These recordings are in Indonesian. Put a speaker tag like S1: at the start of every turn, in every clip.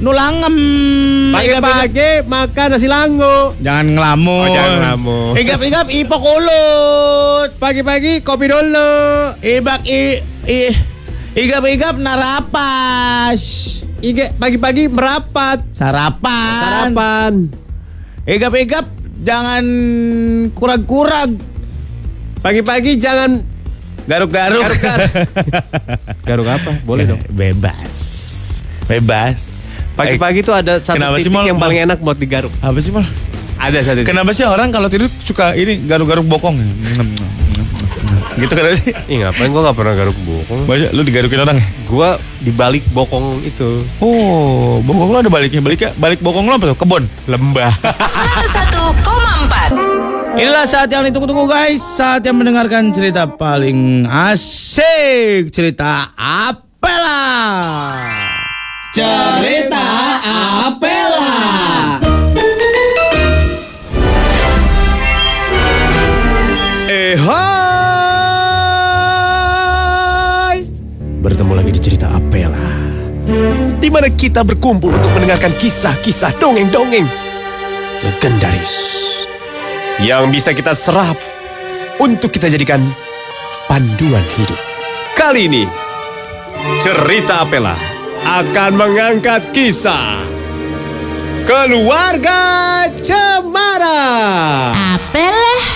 S1: nulangem.
S2: Pagi-pagi makan nasi lango.
S1: Jangan ngelamun.
S2: Oh, jangan ngelamun.
S1: Igap igap ipok ulut.
S2: Pagi-pagi kopi dulu.
S1: Ibak i, i igap igap narapas.
S2: Ige pagi-pagi merapat.
S1: Sarapan.
S2: Sarapan.
S1: Igap igap jangan kurang-kurang.
S2: Pagi-pagi jangan
S1: Garuk-garuk.
S2: Garuk-garuk. garuk apa? Boleh dong.
S1: Bebas. Bebas.
S2: Pagi-pagi tuh ada satu
S1: Kenapa sih,
S2: titik
S1: Mal?
S2: yang
S1: Mal?
S2: paling enak buat digaruk.
S1: Apa sih mal?
S2: Ada satu titik.
S1: Kenapa sih orang kalau tidur suka ini garuk-garuk bokong? Gitu kenapa sih?
S2: Ih ngapain gua gak pernah garuk bokong.
S1: Banyak lu digarukin orang ya?
S2: Gua di balik bokong itu
S1: Oh, bokong lu ada baliknya. Baliknya balik bokong lu apa tuh? Kebon.
S2: lembah.
S3: 101,4
S1: Inilah saat yang ditunggu-tunggu guys. Saat yang mendengarkan cerita paling asik. Cerita Apela. Cerita Apela.
S2: eh hai. Bertemu lagi di cerita Apela. Di mana kita berkumpul untuk mendengarkan kisah-kisah dongeng-dongeng legendaris yang bisa kita serap untuk kita jadikan panduan hidup. Kali ini cerita Apela akan mengangkat kisah keluarga Cemara.
S3: Apalah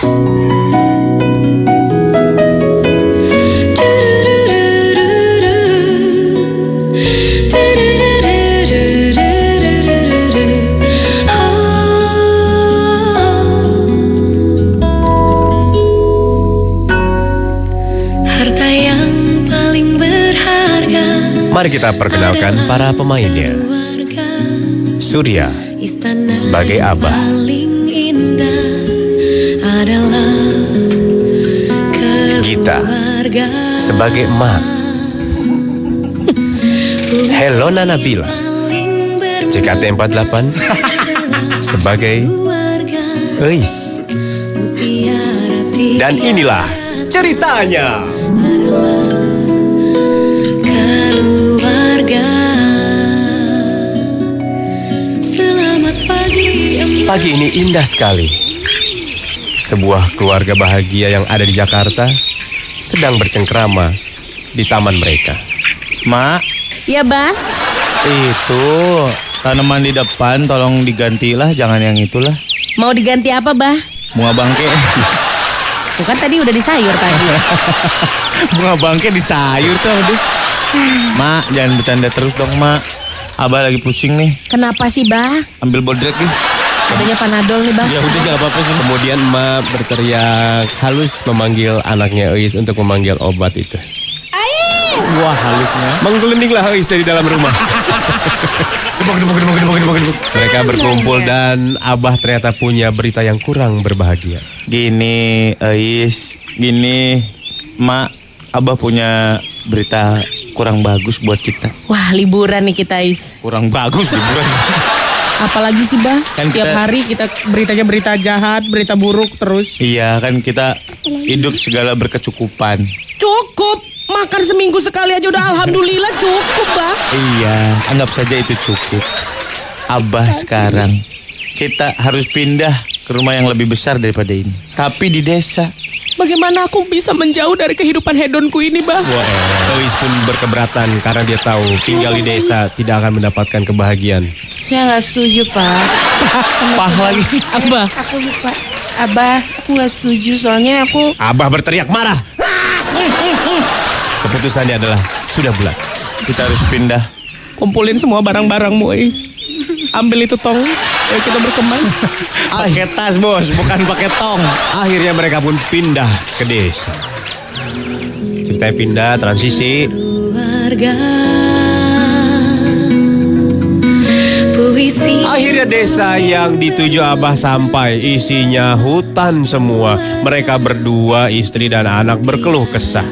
S2: Mari kita perkenalkan para pemainnya. Surya Sebagai abah. Gita. sebagai emak. Helona Nabila
S4: berharga
S2: JKT48 sebagai Eis. Dan inilah ceritanya.
S4: Pagi
S2: ini indah sekali. Sebuah keluarga bahagia yang ada di Jakarta sedang bercengkrama di taman mereka.
S1: Mak,
S3: Ya bah
S1: itu tanaman di depan tolong digantilah, jangan yang itulah.
S3: Mau diganti apa bah?
S1: Bunga bangke.
S3: Tuh kan tadi udah di sayur tadi
S1: Bunga bangke di sayur tuh, aduh. Mak, jangan bercanda terus dong, Mak. Abah lagi pusing nih.
S3: Kenapa sih bah?
S1: Ambil bodrek nih.
S3: Adanya panadol nih bah
S1: Ya udah jangan apa-apa sih.
S2: Kemudian emak berteriak halus memanggil anaknya Eis untuk memanggil obat itu.
S1: Wah, halusnya.
S2: Menggelindinglah Eis dari dalam rumah. Mereka berkumpul dan Abah ternyata punya berita yang kurang berbahagia.
S1: Gini, Ais, gini, Mak, Abah punya berita kurang bagus buat kita.
S3: Wah liburan nih kita Is
S1: Kurang bagus liburan.
S3: Apalagi sih bah?
S1: Kan
S3: Tiap
S1: kita-
S3: hari kita beritanya berita jahat, berita buruk terus
S1: iya, kan kita hidup segala berkecukupan.
S3: Cukup Makan seminggu sekali aja udah alhamdulillah cukup bah
S1: Iya, anggap saja itu cukup. Abah sekarang kita harus pindah ke rumah yang lebih besar daripada ini. Tapi di desa.
S3: Bagaimana aku bisa menjauh dari kehidupan hedonku ini bah?
S2: Wah, Eis pun berkeberatan karena dia tahu tinggal di desa tidak akan mendapatkan kebahagiaan.
S5: Saya nggak setuju pak.
S1: Pah lagi.
S3: Abah
S5: Aku lupa. Abah, aku nggak setuju soalnya aku
S2: Abah berteriak marah. Keputusannya adalah sudah bulat.
S1: Kita harus pindah.
S3: kumpulin semua barang-barangmu Is Ambil itu tong Ayo kita berkemas
S1: Pakai tas, Bos, bukan pakai tong.
S2: Akhirnya mereka pun pindah ke desa. Ceritanya pindah, transisi.
S4: keluarga Puisi
S2: Akhirnya desa yang dituju Abah sampai isinya hutan semua. Mereka berdua, istri dan anak berkeluh kesah.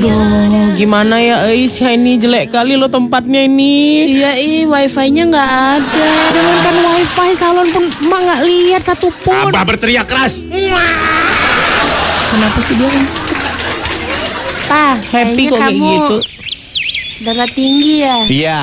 S3: Aduh gimana ya Is ya ini jelek kali lo tempatnya ini
S5: iya ih wifi-nya nggak ada.
S3: Jangankan wifi salon pun emak nggak lihat satupun
S2: Abah berteriak keras.
S3: Kenapa sih dia
S5: Pak,
S3: happy kok kayak
S5: kamu
S3: gitu
S5: darah tinggi ya.
S1: Iya.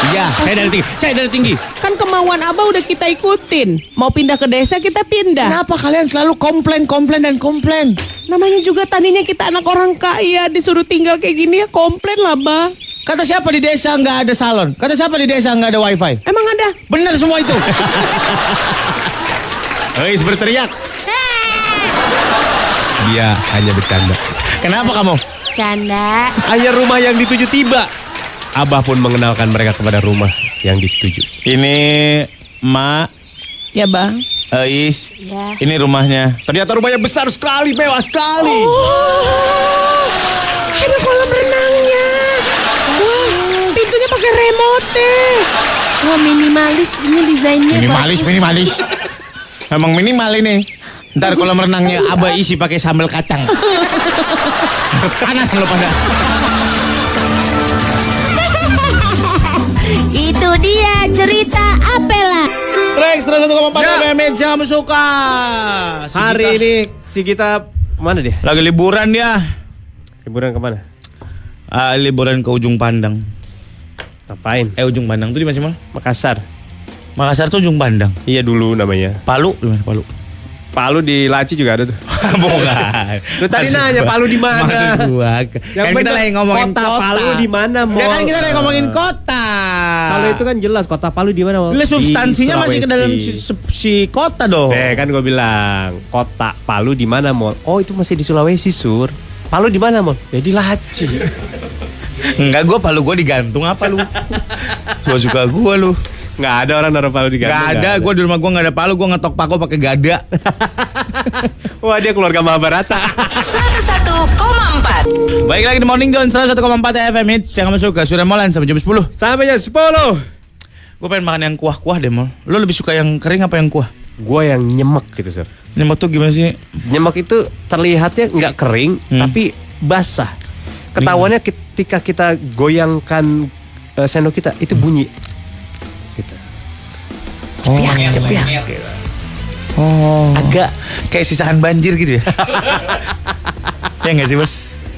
S1: Iya, saya dari tinggi. Saya dari tinggi.
S3: Kan kemauan Abah udah kita ikutin. Mau pindah ke desa kita pindah.
S1: Kenapa kalian selalu komplain, komplain dan komplain?
S3: Namanya juga tadinya kita anak orang kaya disuruh tinggal kayak gini ya komplain lah, Bah.
S1: Kata siapa di desa nggak ada salon? Kata siapa di desa nggak ada wifi?
S3: Emang ada?
S1: Benar semua itu. Guys berteriak.
S2: Dia hanya bercanda.
S1: Kenapa kamu?
S5: Canda.
S2: Ayah rumah yang dituju tiba. Abah pun mengenalkan mereka kepada rumah yang dituju.
S1: Ini Ma,
S3: Ya, Bah.
S1: Ais.
S5: Ya.
S1: Ini rumahnya.
S2: Ternyata rumahnya besar sekali, mewah sekali.
S3: Oh, ada kolam renangnya. Wah, pintunya pakai remote.
S5: Wah minimalis ini desainnya
S1: Minimalis,
S5: bagus.
S1: minimalis. Emang minimal ini. Ntar kolam renangnya abah isi pakai sambal kacang. Panas lo pada.
S5: Itu dia cerita Apela.
S1: Trax 101,4
S2: Ya.
S1: FM kamu suka. Si
S2: Hari
S1: kita
S2: ini si kita mana dia?
S1: lagi liburan dia.
S2: Liburan ke mana?
S1: Ah, liburan ke ujung pandang.
S2: Ngapain?
S1: Eh ujung pandang tuh di mana sih mal?
S2: Makassar.
S1: Makassar tuh ujung pandang.
S2: Iya dulu namanya.
S1: Palu di mana Palu?
S2: Palu di Laci juga ada tuh.
S1: Bukan.
S2: Lu tadi
S1: Maksud
S2: nanya
S1: gua-
S2: Palu di mana?
S1: Maksud gua.
S2: Yang
S1: kan kita lagi ngomongin
S2: kota
S1: kota.
S2: Palu di mana,
S1: Ya
S2: Mol?
S1: kan kita lagi ngomongin kota.
S2: Palu itu kan jelas kota Palu di mana? Mol?
S1: Lah, substansinya masih ke dalam si, si- kota dong.
S2: Eh kan gue bilang kota Palu di mana mall? Oh itu masih di Sulawesi sur. Palu di mana mall? Ya di Laci.
S1: Enggak gua Palu gua digantung apa lu? Gua suka gua lu.
S2: Nggak ada orang naruh Palu di
S1: Gak
S2: Ganteng,
S1: ada, gua di rumah gua nggak ada Palu, gua ngetok paku pakai gada.
S2: Wah dia keluarga Mahabharata.
S4: 101,4
S1: Baik lagi di Morning Zone 101,4 FM Hits yang kamu suka sudah mulai sampai jam 10.
S2: Sampai jam 10.
S1: Gue pengen makan yang kuah-kuah deh, Mol. Lo lebih suka yang kering apa yang kuah?
S2: Gue yang nyemek gitu sur.
S1: Nyemek tuh gimana sih?
S2: Nyemek itu terlihatnya nggak kering
S1: Hmm.
S2: tapi basah. Ketahuannya ketika kita goyangkan eh, sendok kita itu bunyi. Gitu. Cepiak, cepiak. Gitu.
S1: Oh.
S2: Agak
S1: Kayak sisahan banjir gitu ya? ya nggak sih, Bos?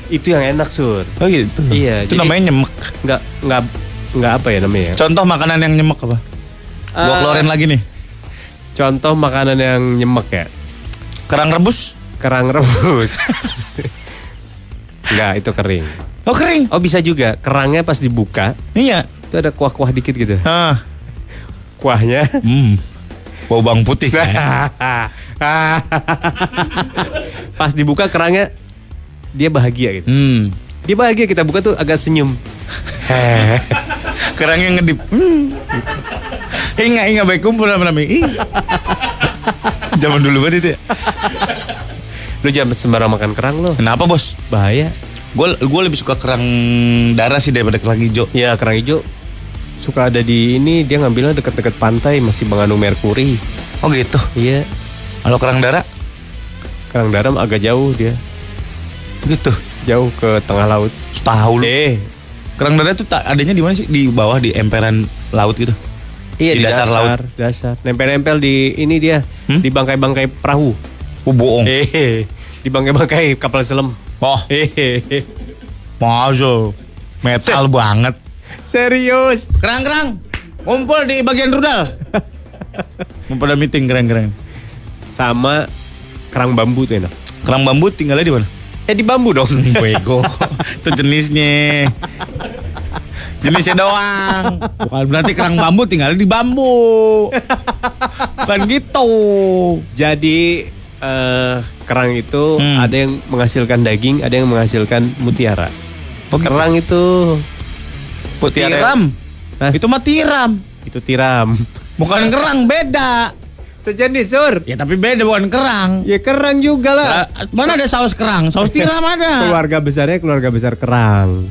S2: itu yang enak sur.
S1: Oh gitu.
S2: Iya,
S1: Itu
S2: jadi-
S1: namanya nyemek.
S2: Nggak nggak nggak apa ya namanya? ya?
S1: Contoh makanan yang nyemek apa? Gua
S2: Eh,
S1: keluarin lagi nih.
S2: Contoh makanan yang nyemek ya.
S1: Kerang rebus.
S2: Kerang rebus. Enggak, itu kering.
S1: Oh kering.
S2: Oh bisa juga, kerangnya pas dibuka
S1: Iya.
S2: itu ada kuah-kuah dikit gitu.
S1: Ah.
S2: Kuahnya.
S1: Hmm. Bau bawang putih kan?
S2: pas dibuka kerangnya dia bahagia gitu.
S1: hmm.
S2: Dia bahagia kita buka tuh agak senyum.
S1: Kerangnya ngedip. Hmm. Ingat ingat baik kumpul sama Nami. Zaman dulu banget itu ya.
S2: Lu jangan sembarang makan kerang lo.
S1: Kenapa bos?
S2: Bahaya.
S1: Gue gue lebih suka kerang darah sih daripada kerang hijau.
S2: Ya kerang hijau suka ada di ini dia ngambilnya deket-deket pantai masih mengandung merkuri.
S1: Oh gitu.
S2: Iya.
S1: Kalau kerang darah
S2: Kerang daram agak jauh dia.
S1: gitu.
S2: Jauh ke tengah laut.
S1: Tahu lu.
S2: Eh,
S1: Kerang darah tuh tak adanya di mana sih? Di bawah di emperan laut gitu.
S2: Iya
S1: Di dasar laut.
S2: Dasar. Nempel-nempel di ini dia,
S1: Hmm?
S2: di bangkai-bangkai perahu.
S1: Oh bohong.
S2: Eh, di bangkai-bangkai kapal selam.
S1: Oh,
S2: Eh,
S1: masa metal banget.
S2: Serius.
S1: Kerang-kerang, ngumpul di bagian rudal. Mau pada meeting kerang-kerang.
S2: Sama kerang bambu tuh enak.
S1: Kerang bambu tinggalnya di mana?
S2: Eh di bambu dong.
S1: Bego. Itu jenisnya. Jenisnya doang. Bukan berarti kerang bambu tinggal di bambu. Bukan gitu.
S2: Jadi eh, kerang itu
S1: Hmm.
S2: ada yang menghasilkan daging, ada yang menghasilkan mutiara.
S1: Oh, gitu.
S2: Kerang itu mutiara.
S1: Tiram.
S2: Hah?
S1: Itu mah tiram.
S2: Itu tiram.
S1: Bukan kerang, beda.
S2: Sejenis sur.
S1: Ya tapi beda bukan kerang.
S2: Ya kerang juga lah.
S1: Lah, mana ada saus kerang? Saus tiram ada.
S2: Keluarga besarnya keluarga besar kerang.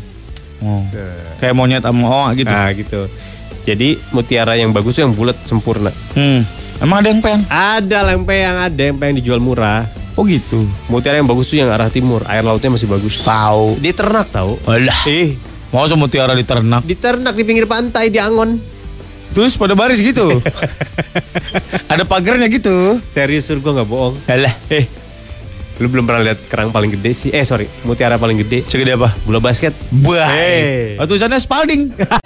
S1: Oh. Kayak monyet sama oh gitu.
S2: Nah gitu. Jadi mutiara yang bagus tuh yang bulat sempurna.
S1: Hmm. Emang ada yang peyang?
S2: Ada lempeng ada yang pengen dijual murah.
S1: Oh gitu.
S2: Mutiara yang bagus tuh yang arah timur, air lautnya masih bagus.
S1: Tahu.
S2: Di ternak tahu.
S1: Alah.
S2: Eh,
S1: Mau sama mutiara di ternak.
S2: di ternak di pinggir pantai di Angon.
S1: Terus pada baris gitu. ada pagarnya gitu.
S2: Serius sur gua nggak bohong.
S1: Alah.
S2: Eh, lu belum pernah lihat kerang paling gede sih? Eh sorry, mutiara paling gede.
S1: Segede apa?
S2: Bola basket.
S1: Bah.
S2: Hey.
S1: Oh, tulisannya Spalding.
S4: 101,4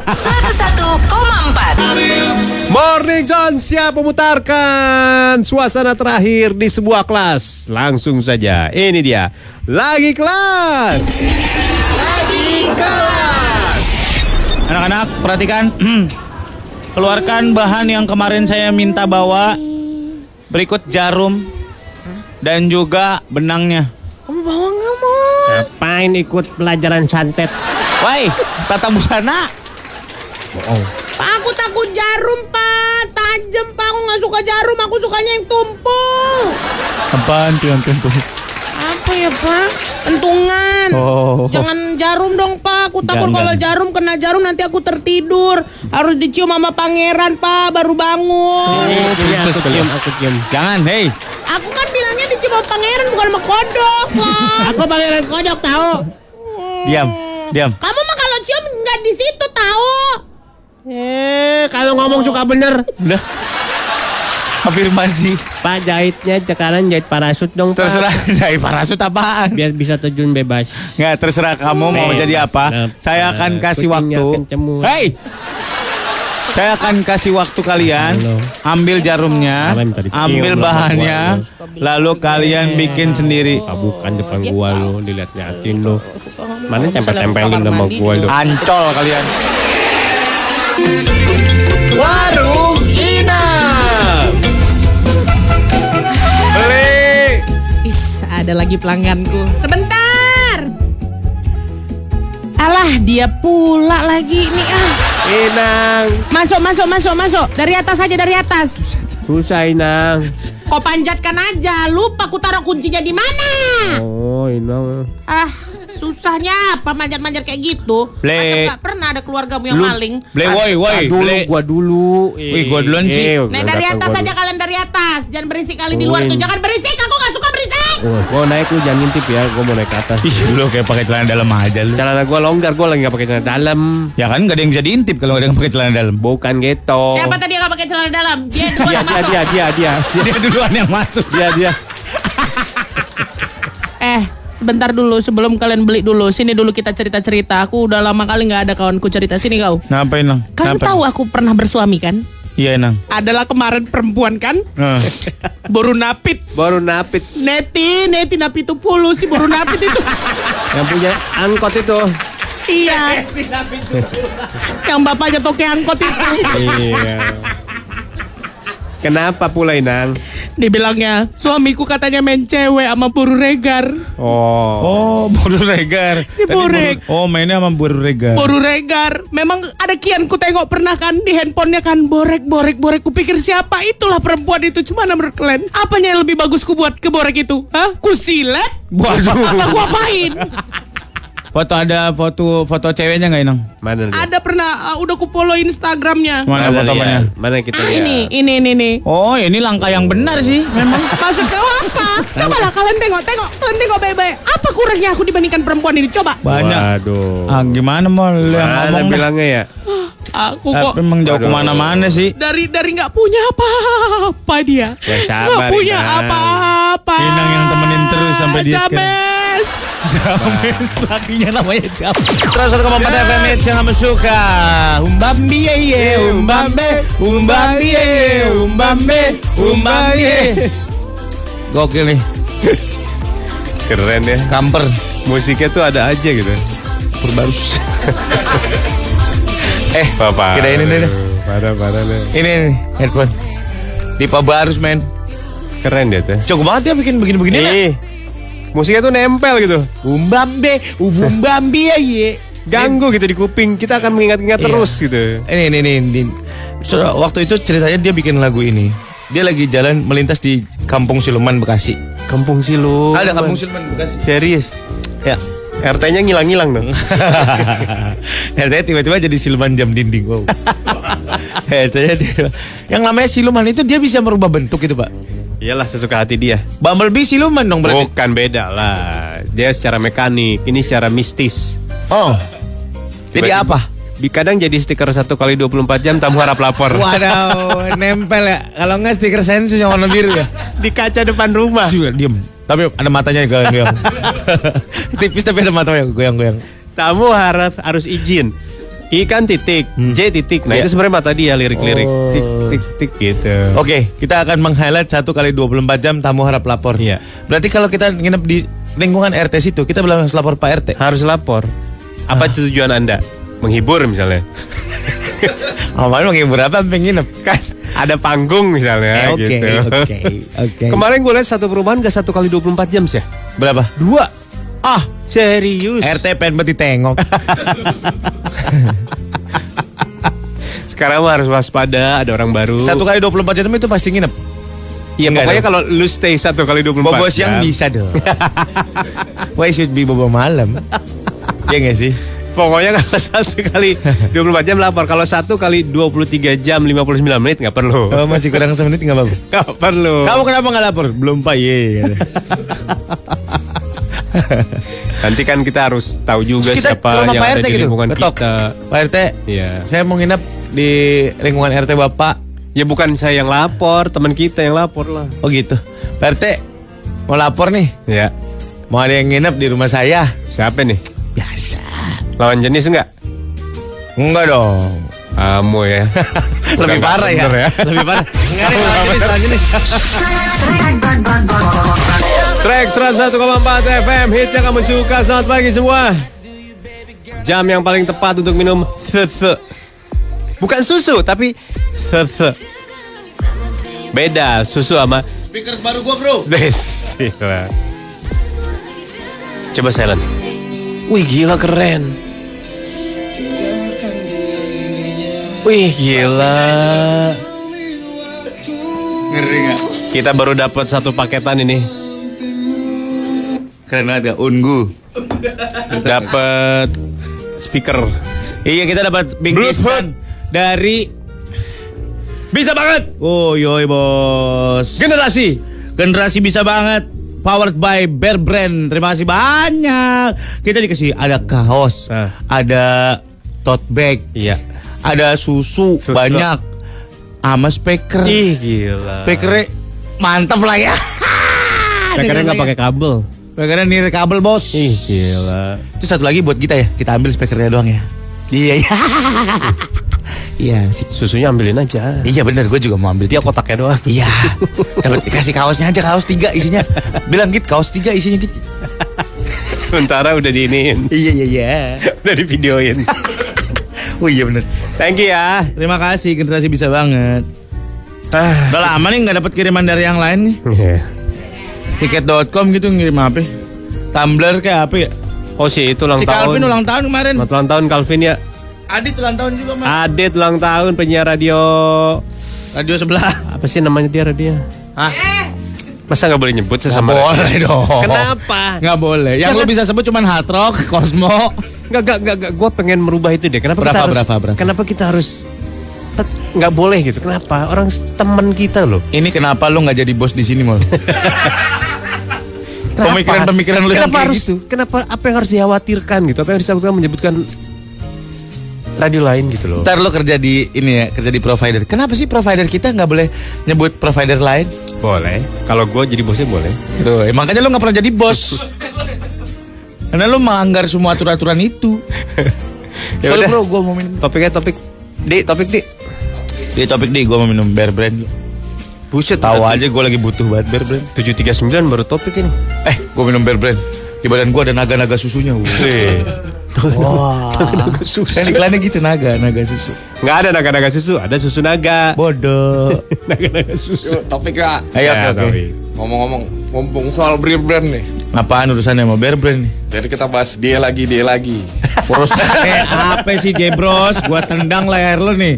S6: 101,4
S2: Morning John siap memutarkan suasana terakhir di sebuah kelas. Langsung saja, ini dia. Lagi kelas. Lagi kelas.
S1: Anak-anak, perhatikan. Keluarkan bahan yang kemarin saya minta bawa. Berikut jarum dan juga benangnya.
S5: Kamu bawa nggak mau?
S2: Ngapain ikut pelajaran santet?
S1: Woi, tata busana.
S5: Pak, aku takut jarum, Pak. Tajam, Pak. Aku nggak suka jarum. Aku sukanya yang tumpul.
S1: Apaan tuh yang tumpul?
S5: Apa ya, Pak? Entungan.
S1: Oh.
S5: Jangan jarum dong, Pak. Aku takut kalau jarum kena jarum nanti aku tertidur. Harus dicium sama pangeran, Pak. Baru bangun.
S2: Ini aku cium, aku cium.
S1: Jangan, hei.
S5: Aku kan bilangnya dicium sama pangeran bukan sama kodok, Pak.
S2: Aku pangeran kodok tahu.
S1: Diam, diam.
S5: Kamu mah kalau cium nggak di situ tahu.
S2: Eh, kalau ngomong suka bener.
S1: Udah. Afirmasi.
S2: Pak jahitnya sekarang jahit parasut dong, Pak.
S1: Terserah saya parasut apaan.
S2: Biar bisa terjun bebas.
S1: Nggak, terserah kamu mau
S2: Bebas.
S1: jadi apa.
S2: Nah,
S1: Saya akan kasih waktu. Hei! Saya akan kasih waktu kalian ambil jarumnya, ambil
S2: belum
S1: bahannya, lalu kalian bikin sendiri.
S2: Ah, bukan depan gua lo, dilihat liatin lo. Mana tempel-tempelin nama gua lo.
S1: Ancol kalian. Warung
S5: ada lagi pelangganku. Sebentar. Alah, dia pula lagi nih ah.
S2: Inang,
S5: Masuk, masuk, masuk, masuk. Dari atas aja, dari atas.
S2: susah Inang.
S5: Kau panjatkan aja. Lupa aku taruh kuncinya di mana.
S2: Oh, Inang.
S5: Ah, susahnya apa manjat-manjat kayak gitu?
S1: Ble.
S5: Macam gak pernah ada keluargamu yang
S1: Lu-
S5: maling.
S1: Beli woi woi.
S2: Ah, dulu, gua dulu.
S1: Wih, gua duluan sih.
S2: Eh,
S5: Nah dari atas aja kalian dari atas. Jangan berisik kali di luar tuh. Jangan berisik. Aku.
S2: Oh, gua naik lu jangan ngintip ya, gua mau naik ke atas.
S1: Ih, lu kayak pakai celana dalam aja lu.
S2: Celana gua longgar, gua lagi gak pakai celana dalam.
S1: Ya kan nggak ada yang bisa diintip kalau nggak ada yang pakai celana dalam.
S2: Bukan gitu.
S5: Siapa tadi yang gak pakai celana dalam? Dia duluan
S2: Dia,
S5: yang
S2: dia,
S5: masuk.
S2: dia, dia, dia, dia,
S1: Dia duluan yang masuk.
S2: dia, dia.
S5: Eh, sebentar dulu sebelum kalian beli dulu. Sini dulu kita cerita-cerita. Aku udah lama kali nggak ada kawanku cerita. Sini kau.
S1: Ngapain lang?
S5: Kalian tahu aku pernah bersuami kan?
S1: Iya nang.
S3: Adalah kemarin perempuan kan?
S1: Nah.
S3: Baru napit.
S2: Baru napit
S3: Neti, Neti napit itu puluh sih baru napit itu.
S2: yang punya angkot itu.
S3: iya. Yang bapaknya toke angkot itu.
S2: Iya. Kenapa pula Inang?
S3: Dibilangnya, suamiku katanya main cewek sama buru regar.
S2: Oh.
S1: Oh, Boru Regar.
S3: Si
S1: Tadi
S3: Borek.
S1: Boru- Oh, mainnya sama Boru Regar.
S3: Buru regar. Memang ada kian ku tengok pernah kan di handphonenya kan borek borek borek. Kupikir siapa itulah perempuan itu. Cuma menurut kalian apanya yang lebih bagus ku buat ke borek itu? Hah? Ku silet?
S1: Waduh.
S3: Apa ku apain?
S1: Foto ada foto foto ceweknya nggak Inang?
S2: Mana dia?
S3: Ada pernah uh, udah ku follow Instagramnya.
S1: Mana
S2: Mana
S1: foto
S2: lihat?
S1: apanya?
S2: Mana kita
S3: Ah,
S2: lihat?
S3: ini, ini, ini, ini.
S1: Oh, ini langkah yang benar sih, memang.
S3: Maksud kau apa? Cobalah kalian tengok, tengok, kalian tengok baik-baik. Apa kurangnya aku dibandingkan perempuan ini? Coba.
S1: Banyak.
S2: Waduh.
S1: Ah, gimana mau lu yang ngomong?
S2: bilangnya ya?
S3: Aku kok
S1: Tapi emang jauh
S2: ke
S1: mana-mana sih.
S3: dari dari nggak punya apa-apa dia.
S2: Ya, sabar,
S3: Nggak punya apa-apa.
S1: Inang yang temenin terus sampai dia sekarang.
S3: James.
S1: James, lakinya namanya James. Terus 1,4 FM hits yang kamu suka. Umbambi ye ye, umbambe, umbambi ye ye, umbambe, umbambi ye. Gokil nih,
S2: Keren ya.
S1: kamper.
S2: Musiknya tuh ada aja gitu.
S1: Perbarus. eh,
S2: Papa.
S1: Kita ini deh.
S2: Parah, parah deh.
S1: Ini nih, headphone. Tipe barus, men.
S2: Keren dia tuh.
S1: Cukup banget ya bikin begini-begini. lah.
S2: Musiknya tuh nempel gitu.
S1: Umbambe, ubumbambi ye ye.
S2: Ganggu gitu di kuping. Kita akan mengingat-ingat
S1: Iya.
S2: terus gitu.
S1: Ini ini ini. ini. So, waktu itu ceritanya dia bikin lagu ini. Dia lagi jalan melintas di Kampung Siluman Bekasi.
S2: Kampung Silu.
S1: Ada Kampung Siluman Bekasi.
S2: Serius.
S1: Ya.
S2: RT-nya ngilang-ngilang dong.
S1: RT tiba-tiba jadi siluman jam dinding. Wow. RT-nya yang namanya siluman itu dia bisa merubah bentuk itu, Pak.
S2: Iyalah sesuka hati dia.
S1: Bumblebee siluman dong berarti.
S2: Bukan beda lah. Dia secara mekanik, ini secara mistis.
S1: Oh. Jadi
S2: Tiba-tiba-
S1: apa?
S2: Di kadang jadi stiker satu kali 24 jam tamu harap lapor.
S1: Waduh, nempel ya. Kalau enggak stiker sensus yang warna biru ya.
S2: Di kaca depan rumah.
S1: Sudah diem. Tapi ada matanya goyang-goyang. Tipis tapi ada matanya goyang-goyang.
S2: Tamu harap harus izin. I kan titik, J titik. Nah
S1: Iya.
S2: itu sebenarnya mata dia lirik-lirik
S1: Oh.
S2: tik tik tik gitu.
S1: Oke, kita akan meng-highlight satu kali 24 jam tamu harap lapor.
S2: Iya.
S1: Berarti kalau kita nginep di lingkungan RT situ, kita belum harus lapor Pak RT.
S2: Harus lapor.
S1: Ah.
S2: Apa tujuan anda? Menghibur misalnya.
S1: Oh, mau menghibur apa nginep?
S2: Kan ada panggung misalnya
S1: Eh, Oke,
S2: gitu.
S1: oke, oke.
S2: Kemarin gue lihat satu perumahan gak satu kali 24 jam sih ya?
S1: Berapa?
S2: Dua.
S1: Ah,
S2: Serius.
S1: RT pengen banget ditengok.
S2: Sekarang harus waspada, ada orang baru.
S1: Satu kali 24 jam itu pasti nginep.
S2: Iya pokoknya
S1: dong.
S2: kalau lu stay satu kali 24
S1: Bobo
S2: jam.
S1: siang bisa dong. Why should be bobo malam? Iya gak sih?
S2: Pokoknya kalau satu kali 24 jam lapor. Kalau satu kali 23 jam 59 menit nggak perlu.
S1: Oh, masih kurang semenit nggak apa-apa.
S2: Nggak perlu.
S1: Kamu kenapa nggak lapor? Belum pak ye.
S2: Nanti kan kita harus tahu juga
S1: Terus kita
S2: siapa yang
S1: Pak
S2: ada
S1: RT
S2: di
S1: gitu,
S2: lingkungan
S1: ketok.
S2: kita.
S1: Pak RT,
S2: Iya.
S1: saya mau nginep di lingkungan RT bapak.
S2: Ya bukan saya yang lapor, teman kita yang lapor lah.
S1: Oh gitu. Pak RT mau lapor nih.
S2: Ya.
S1: Mau ada yang nginep di rumah saya.
S2: Siapa nih?
S1: Biasa.
S2: Lawan jenis enggak?
S1: Enggak dong.
S2: Kamu ya.
S1: Lebih parah ya.
S2: bener
S1: Lebih parah. Enggak ada lawan jenis, lawan jenis.
S2: Track 101,4 FM hits yang kamu suka. Selamat pagi semua. Jam yang paling tepat untuk minum susu. Bukan susu tapi susu. Beda susu sama
S1: Speaker baru gua bro.
S2: Des. Gila. Coba silent. Wih gila keren. Wih gila.
S1: Ngeri nggak?
S2: Kita baru dapat satu paketan ini.
S1: Keren banget ya. Ungu.
S2: Dapat speaker.
S1: Iya kita dapat bingkisan dari
S2: Bisa banget.
S1: Oh yoi bos.
S2: Generasi.
S1: Generasi bisa banget. Powered by Bear Brand. Terima kasih banyak. Kita dikasih ada kaos,
S2: Ah.
S1: ada tote bag,
S2: Iya.
S1: ada susu,
S2: Susu.
S1: banyak, sama speaker.
S2: Ih gila.
S1: Speakernya mantap lah ya.
S2: Speakernya nggak pakai kabel.
S1: Speakernya nir kabel bos.
S2: Ih gila.
S1: Itu satu lagi buat kita ya. Kita ambil speakernya doang ya. Iya iya. Iya sih.
S2: Susunya ambilin aja.
S1: Iya bener, gue juga mau ambil.
S2: Dia kotaknya doang.
S1: Iya. Dapat kasih kaosnya aja kaos tiga isinya. Bilang gitu kaos tiga isinya gitu.
S2: Sementara udah diinin.
S1: Iya iya iya.
S2: udah di videoin.
S1: Oh iya bener.
S2: Thank you ya.
S1: Terima kasih generasi bisa banget.
S2: Ah.
S1: Udah lama nih nggak dapat kiriman dari yang lain nih.
S2: Iya.
S1: Tiket.com gitu ngirim apa? Tumblr kayak apa ya?
S2: Oh sih itu ulang
S1: si
S2: tahun.
S1: Calvin ulang tahun kemarin.
S2: Selamat ulang tahun Calvin ya.
S1: Adit ulang tahun juga mas.
S2: Adit ulang tahun penyiar radio.
S1: Radio sebelah.
S2: Apa sih namanya dia radio?
S1: Hah?
S2: Masa nggak boleh nyebut sih
S1: Nggak
S2: sama radio?
S1: boleh dong.
S2: Kenapa?
S1: Nggak boleh. Yang
S2: Jangan-
S1: lu bisa sebut cuman Hard Rock, Cosmo.
S2: Nggak, nggak, nggak, nggak. Gue pengen merubah itu deh. Kenapa
S1: Berapa,
S2: kita harus?
S1: berapa, berapa?
S2: Kenapa kita harus? Nggak boleh gitu. Kenapa? Orang teman kita loh.
S1: Ini kenapa lu nggak jadi bos di sini mal? Pemikiran-pemikiran lu yang
S2: kenapa
S1: kayak
S2: harus,
S1: gitu.
S2: Kenapa apa yang harus dikhawatirkan gitu? Apa yang harus menyebutkan radio lain gitu loh?
S1: Ntar lu kerja di ini ya, kerja di provider. Kenapa sih provider kita nggak boleh nyebut provider lain?
S2: Boleh. Kalau gue jadi bosnya boleh.
S1: Tuh, eh, makanya lu nggak pernah jadi bos. Karena lu melanggar semua aturan-aturan itu.
S2: Ya
S1: Soalnya
S2: udah.
S1: bro, gue mau minum.
S2: Topiknya topik di topik di.
S1: Di topik nih, gue mau minum Bear Brand.
S2: Buset.
S1: Tahu aja gue lagi butuh banget Bear Brand.
S2: 739 baru topik ini.
S1: Eh, gue minum Bear Brand. Di badan gue ada naga-naga susunya. Wah. Kan iklannya gitu naga, naga susu.
S2: Nggak ada naga-naga susu, ada susu naga.
S1: Bodoh.
S2: Naga-naga susu.
S6: Yuk, topik ya.
S1: Ayo,
S2: Ya,
S1: oke.
S6: Ngomong-ngomong, mumpung soal beer brand nih.
S1: Apaan urusannya sama Bear Brand nih?
S6: Jadi kita bahas dia lagi, dia lagi.
S1: Urusannya apa sih Jebros? Gua tendang leher lu nih.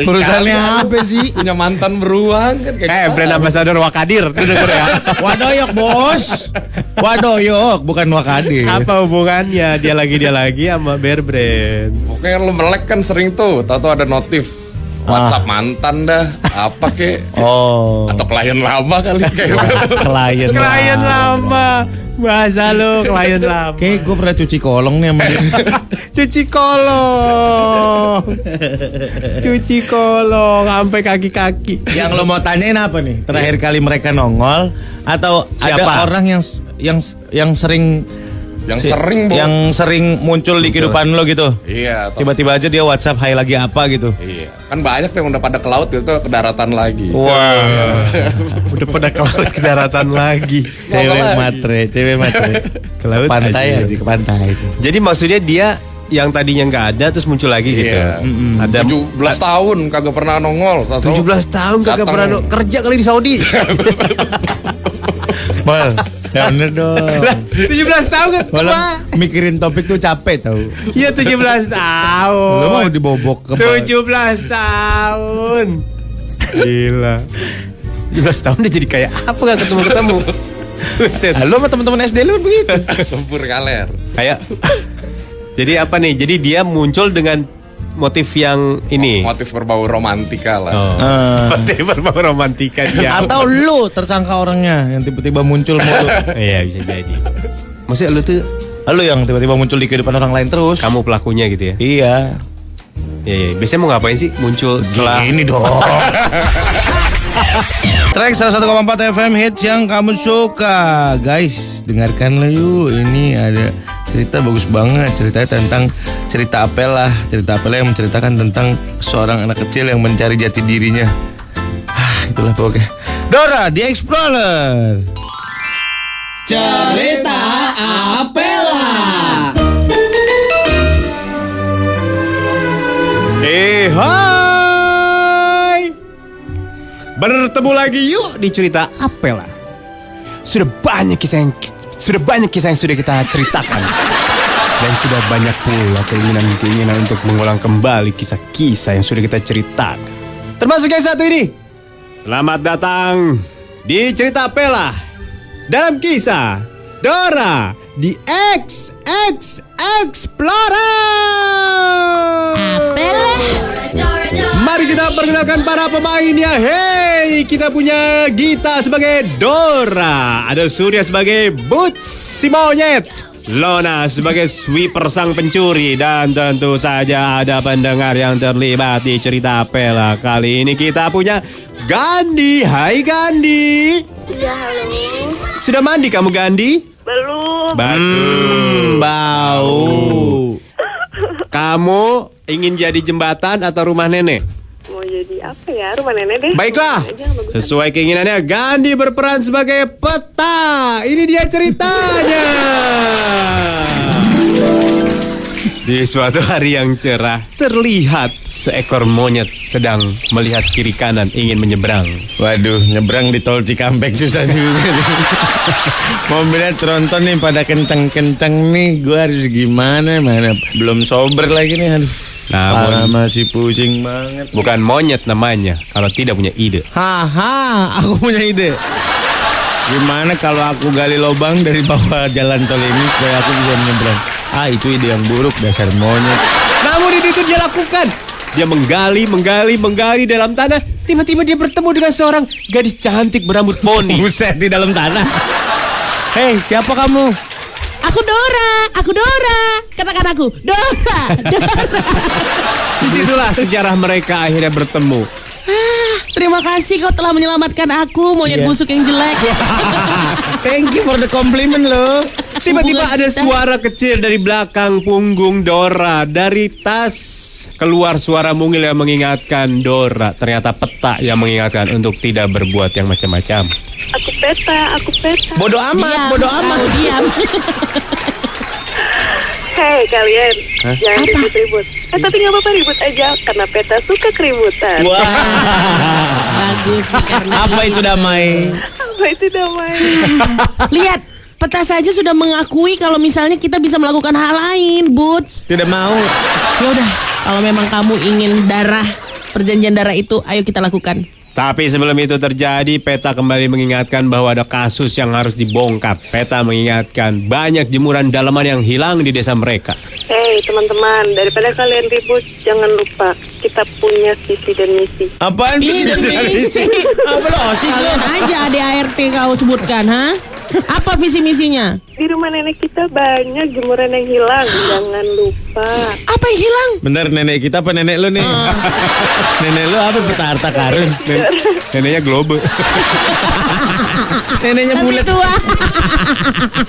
S1: Urusannya apa sih?
S6: Punya mantan beruang kan kayak
S2: Eh,
S6: kita.
S2: brand ambassador Wakadir. Ya?
S1: Wadoyok bos. Wadoyok bukan Wakadir.
S2: Apa hubungannya dia lagi dia lagi sama Bear Brand?
S6: Pokoknya lu melek kan sering tuh, tahu-tahu ada notif. WhatsApp mantan dah, apa kek?
S1: Oh.
S6: Atau klien lama kali kayak
S1: Klien.
S2: Klien lama. Bahasa lu klien lama.
S1: Kayak gue pernah cuci kolong nih sama dia.
S2: Cuci kolong. Cuci kolong sampai kaki-kaki.
S1: Yang lo mau tanyain apa nih? Terakhir kali mereka nongol atau
S2: Siapa?
S1: ada orang yang yang yang sering
S6: Yang
S1: Si-
S6: sering, Bu.
S1: Yang sering muncul di kehidupan lo gitu.
S6: Iya,
S1: Tiba-tiba aja dia WhatsApp hai lagi apa gitu.
S6: Iya, kan banyak tuh yang udah pada ke laut itu ke daratan lagi.
S1: Wah.
S2: Udah pada ke laut ke daratan lagi.
S1: cewek matre, cewek matre.
S2: Ke laut
S1: pantai
S2: aja.
S1: aja, ke pantai sih.
S2: Jadi maksudnya dia yang tadinya nggak ada terus muncul lagi gitu.
S6: Iya.
S2: Ada
S6: 17 tahun kagak pernah nongol. Tahu-tahu
S2: 17 tahun kagak pernah no- kerja kali di Saudi.
S1: Mal, ya bener dong.
S2: 17 tahun kan
S1: Malah mikirin topik tuh capek tau.
S2: Iya 17 tahun.
S1: Lo mau dibobok ke
S2: 17 tahun. Gila. 17 tahun dia jadi kayak apa gak ketemu-ketemu.
S1: Halo sama teman-teman SD lu begitu.
S6: Sempur kaler.
S2: Kayak Jadi apa nih? Jadi dia muncul dengan motif yang ini.
S6: Motif berbau romantika lah.
S2: Oh.
S1: Eh,
S2: Motif berbau romantika dia.
S1: atau lu tersangka orangnya yang tiba-tiba muncul mulu.
S2: Iya bisa jadi. Maksudnya lu tuh
S1: Lu yang tiba-tiba muncul di kehidupan orang lain terus.
S2: kamu pelakunya gitu ya?
S1: Iya.
S2: Iya, iya. Biasanya mau ngapain sih? Muncul setelah
S1: Ini dong. Track 101,4 FM hits yang kamu suka Guys, dengarkanlah yuk Ini ada cerita bagus banget Ceritanya tentang cerita Apela Cerita Apela yang menceritakan tentang Seorang anak kecil yang mencari jati dirinya. Ah, Itulah pokoknya. Dora, The Explorer.
S5: Cerita Apela.
S2: Eh hai. Bertemu lagi yuk di cerita Apela Sudah banyak kisah yang Sudah banyak kisah yang sudah kita ceritakan. Dan sudah banyak pula keinginan-keinginan untuk mengulang kembali kisah-kisah yang sudah kita ceritakan. Termasuk yang satu ini. Selamat datang di cerita Apela Dalam kisah Dora di XX Explorer Mari kita perkenalkan para pemainnya. Hey, kita punya Gita sebagai Dora, ada Surya sebagai Boots si monyet, Lona sebagai sweeper sang pencuri dan tentu saja ada pendengar yang terlibat di cerita Pela. Kali ini kita punya Gandhi. Hai Gandhi.
S7: Iya, halo.
S2: Sudah mandi kamu Gandhi?
S7: Belum.
S2: Bagus. bau. Kamu ingin jadi jembatan atau rumah nenek?
S7: Mau jadi apa ya? Rumah nenek deh.
S2: Baiklah, sesuai keinginannya Gandhi berperan sebagai peta. Ini dia ceritanya. Di suatu hari yang cerah, terlihat seekor monyet sedang melihat kiri kanan ingin menyeberang.
S1: Waduh, nyebrang di tol Cikampek susah juga. Mobilnya tronton nih pada kenceng-kenceng nih. Gua harus gimana? Mana belum sober lagi nih. Aduh.
S2: Namun-
S1: masih pusing banget.
S2: Bukan monyet namanya, kalau tidak punya ide.
S1: Haha, aku punya ide. Gimana kalau aku gali lubang dari bawah jalan tol ini supaya aku bisa menyeberang? Ah, itu ide yang buruk dasar monyet.
S2: Namun ini itu dia lakukan. Dia menggali, menggali, menggali dalam tanah. Tiba-tiba dia bertemu dengan seorang gadis cantik berambut poni.
S1: Buset di dalam tanah. Hei, siapa kamu?
S3: Aku Dora, aku Dora. Katakan aku, Dora, Dora.
S2: Di situlah sejarah mereka akhirnya bertemu.
S3: Terima kasih kau telah menyelamatkan aku, monyet
S1: Iya.
S3: busuk yang jelek.
S1: Thank you for the compliment loh.
S2: Tiba-tiba ada
S3: kita-
S2: suara kecil dari belakang punggung Dora. Dari tas keluar suara mungil yang mengingatkan Dora. Ternyata peta yang mengingatkan untuk tidak berbuat yang macam-macam.
S7: Aku peta, aku peta.
S1: Bodoh amat,
S3: Diam,
S1: bodoh amat.
S3: diam.
S7: Hei kalian, jangan ribut-ribut. Eh tapi nggak apa-apa ribut aja, karena peta suka keributan.
S1: Wah,
S3: Bagus
S1: apa itu damai?
S7: Apa itu damai?
S3: Lihat, peta saja sudah mengakui kalau misalnya kita bisa melakukan hal lain, Boots.
S1: Tidak mau.
S3: Ya udah, kalau memang kamu ingin darah, perjanjian darah itu, ayo kita lakukan.
S2: Tapi sebelum itu terjadi, Peta kembali mengingatkan bahwa ada kasus yang harus dibongkar. Peta mengingatkan banyak jemuran dalaman yang hilang di desa mereka.
S7: Hei teman-teman, daripada kalian ribut, jangan lupa kita punya visi dan misi.
S1: Apaan sih?
S3: dan misi.
S1: Apa lo osis lo?
S3: Kalian aja ADART kau sebutkan, ha?
S5: Apa visi misinya?
S7: Di rumah nenek kita banyak jemuran yang hilang. Jangan lupa.
S5: Apa yang hilang?
S1: Bentar nenek kita apa nenek lu nih? nenek lu apa peta harta karun?
S2: Nen- neneknya globe.
S1: Neneknya bulat.
S5: tua.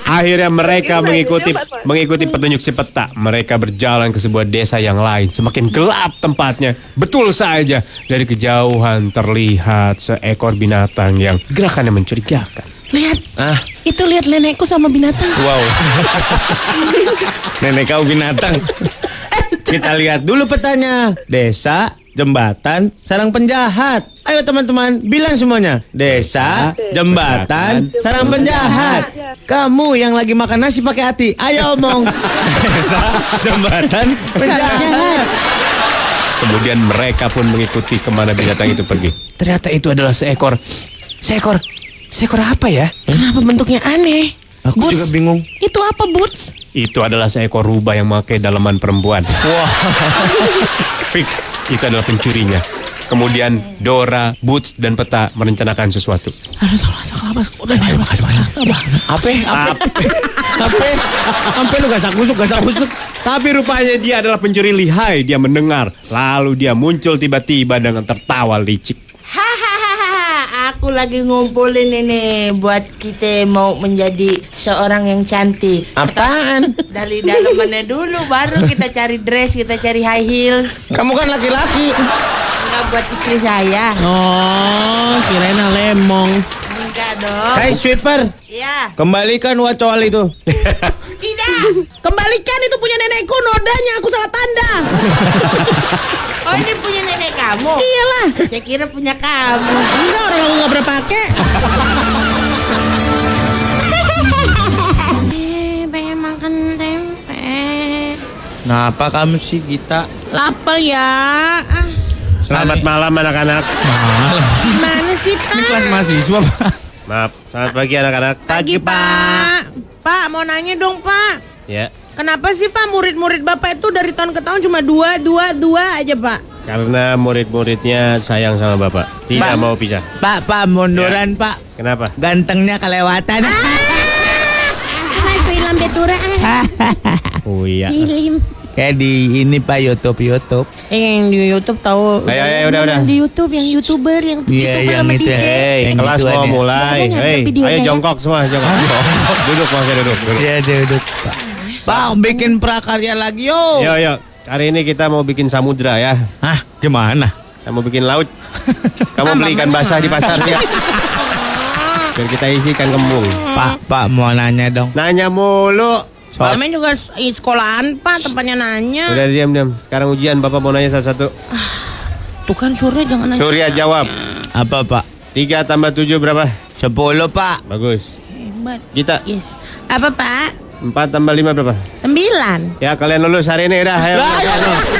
S2: Akhirnya mereka
S7: Iya,
S2: mengikuti
S7: iya,
S2: mengikuti petunjuk si peta. Mereka berjalan ke sebuah desa yang lain. Semakin gelap tempatnya. Betul saja dari kejauhan terlihat seekor binatang yang gerakannya mencurigakan.
S5: Lihat,
S1: Ah,
S5: itu lihat nenekku sama binatang.
S1: wow. nenek kau binatang. Kita lihat dulu petanya. Desa, jembatan, sarang penjahat. Ayo teman-teman, bilang semuanya. Desa, jembatan, sarang penjahat. Kamu yang lagi makan nasi pakai hati, ayo omong. Desa, jembatan, penjahat.
S2: Kemudian mereka pun mengikuti ke mana binatang itu pergi. Ternyata itu adalah seekor, seekor, seekor apa ya?
S5: Kenapa bentuknya aneh?
S1: Aku juga bingung.
S5: Itu apa Boots?
S2: Itu adalah seekor rubah yang memakai dalaman perempuan.
S1: Wah,
S2: Fix, itu adalah pencurinya. Kemudian Dora, Boots, dan Peta merencanakan sesuatu.
S5: Aduh, salah salah Udah, udah, udah, udah, udah.
S1: apa? Apa? Apa? Sampai lu gasak kusuk, gasak kusuk.
S2: Tapi rupanya dia adalah pencuri lihai. Dia mendengar, lalu dia muncul tiba-tiba dengan tertawa licik.
S8: Aku lagi ngumpulin ini buat kita mau menjadi seorang yang cantik.
S1: Apaan?
S8: Dari dalamannya dulu, baru kita cari dress, kita cari high heels.
S1: Kamu kan laki-laki.
S8: Enggak buat istri saya.
S5: Oh, kirain lemong.
S8: Enggak dong.
S1: Hai sweeper,
S8: Ya,
S1: kembalikan wacoal itu.
S8: tidak.
S5: Kembalikan itu punya nenekku, nodanya aku salah tanda.
S8: Oh, ini punya nenek kamu.
S5: Iyalah.
S8: Saya kira punya kamu.
S5: Enggak, orang aku nggak pernah pakai.
S8: Eh, pengen makan tempe.
S1: Kenapa kamu sih Gita?
S5: Lapar ya. Ah,
S2: Selamat malam anak-anak.
S5: gimana sih, Pak?
S1: Ini kelas mahasiswa, Pak.
S2: Maaf, selamat pagi anak-anak.
S5: Pagi, Pak. Pak, mau nanya dong, Pak.
S2: Ya,
S5: Kenapa sih Pak murid-murid Bapak itu dari tahun ke tahun cuma dua, dua, dua aja Pak?
S2: karena murid-muridnya sayang sama bapak, tidak
S1: Pak.
S2: mau pisah.
S1: Pak, Pak, munduran, Pak.
S2: Kenapa?
S1: Gantengnya kelewatan.
S8: Masuk ilam betura.
S2: Oh iya.
S8: Ilim.
S1: Kayak di ini Pak YouTube YouTube.
S5: Eh, yang di YouTube tahu.
S2: Ayo, ayo, udah, udah.
S8: Di YouTube, yang youtuber, yang
S1: Iya,
S8: youtuber
S1: yang
S8: sama
S1: itu.
S8: DJ.
S2: Hei,
S1: Yang
S2: kelas
S1: gituan
S2: mau
S1: ya.
S2: mulai.
S8: Videonya
S2: ayo
S8: ya.
S2: jongkok semua, jongkok. duduk, masih duduk, duduk.
S1: Iya, duduk. Pak. Pak, bikin prakarya lagi yo.
S2: Yo, yo. Hari ini kita mau bikin samudra ya.
S1: Hah, gimana?
S2: Kita mau bikin laut. Kamu beli ikan basah di pasar ya. Biar kita isi ikan kembung.
S1: Pak, Pak mau nanya dong.
S2: Nanya mulu.
S1: Soal
S5: juga sekolahan Pak, tempatnya nanya.
S2: Udah diam diam. Sekarang ujian Bapak mau nanya satu-satu.
S5: Tuh kan Surya jangan nanya.
S2: Surya jawab.
S1: apa, Pak?
S2: 3 tambah 7 berapa?
S1: 10, Pak.
S2: Bagus.
S5: Hebat.
S2: Kita
S5: Yes. Apa Pak?
S2: 4 tambah 5 berapa?
S5: Sembilan.
S2: Ya kalian lulus hari ini udah. Ayo.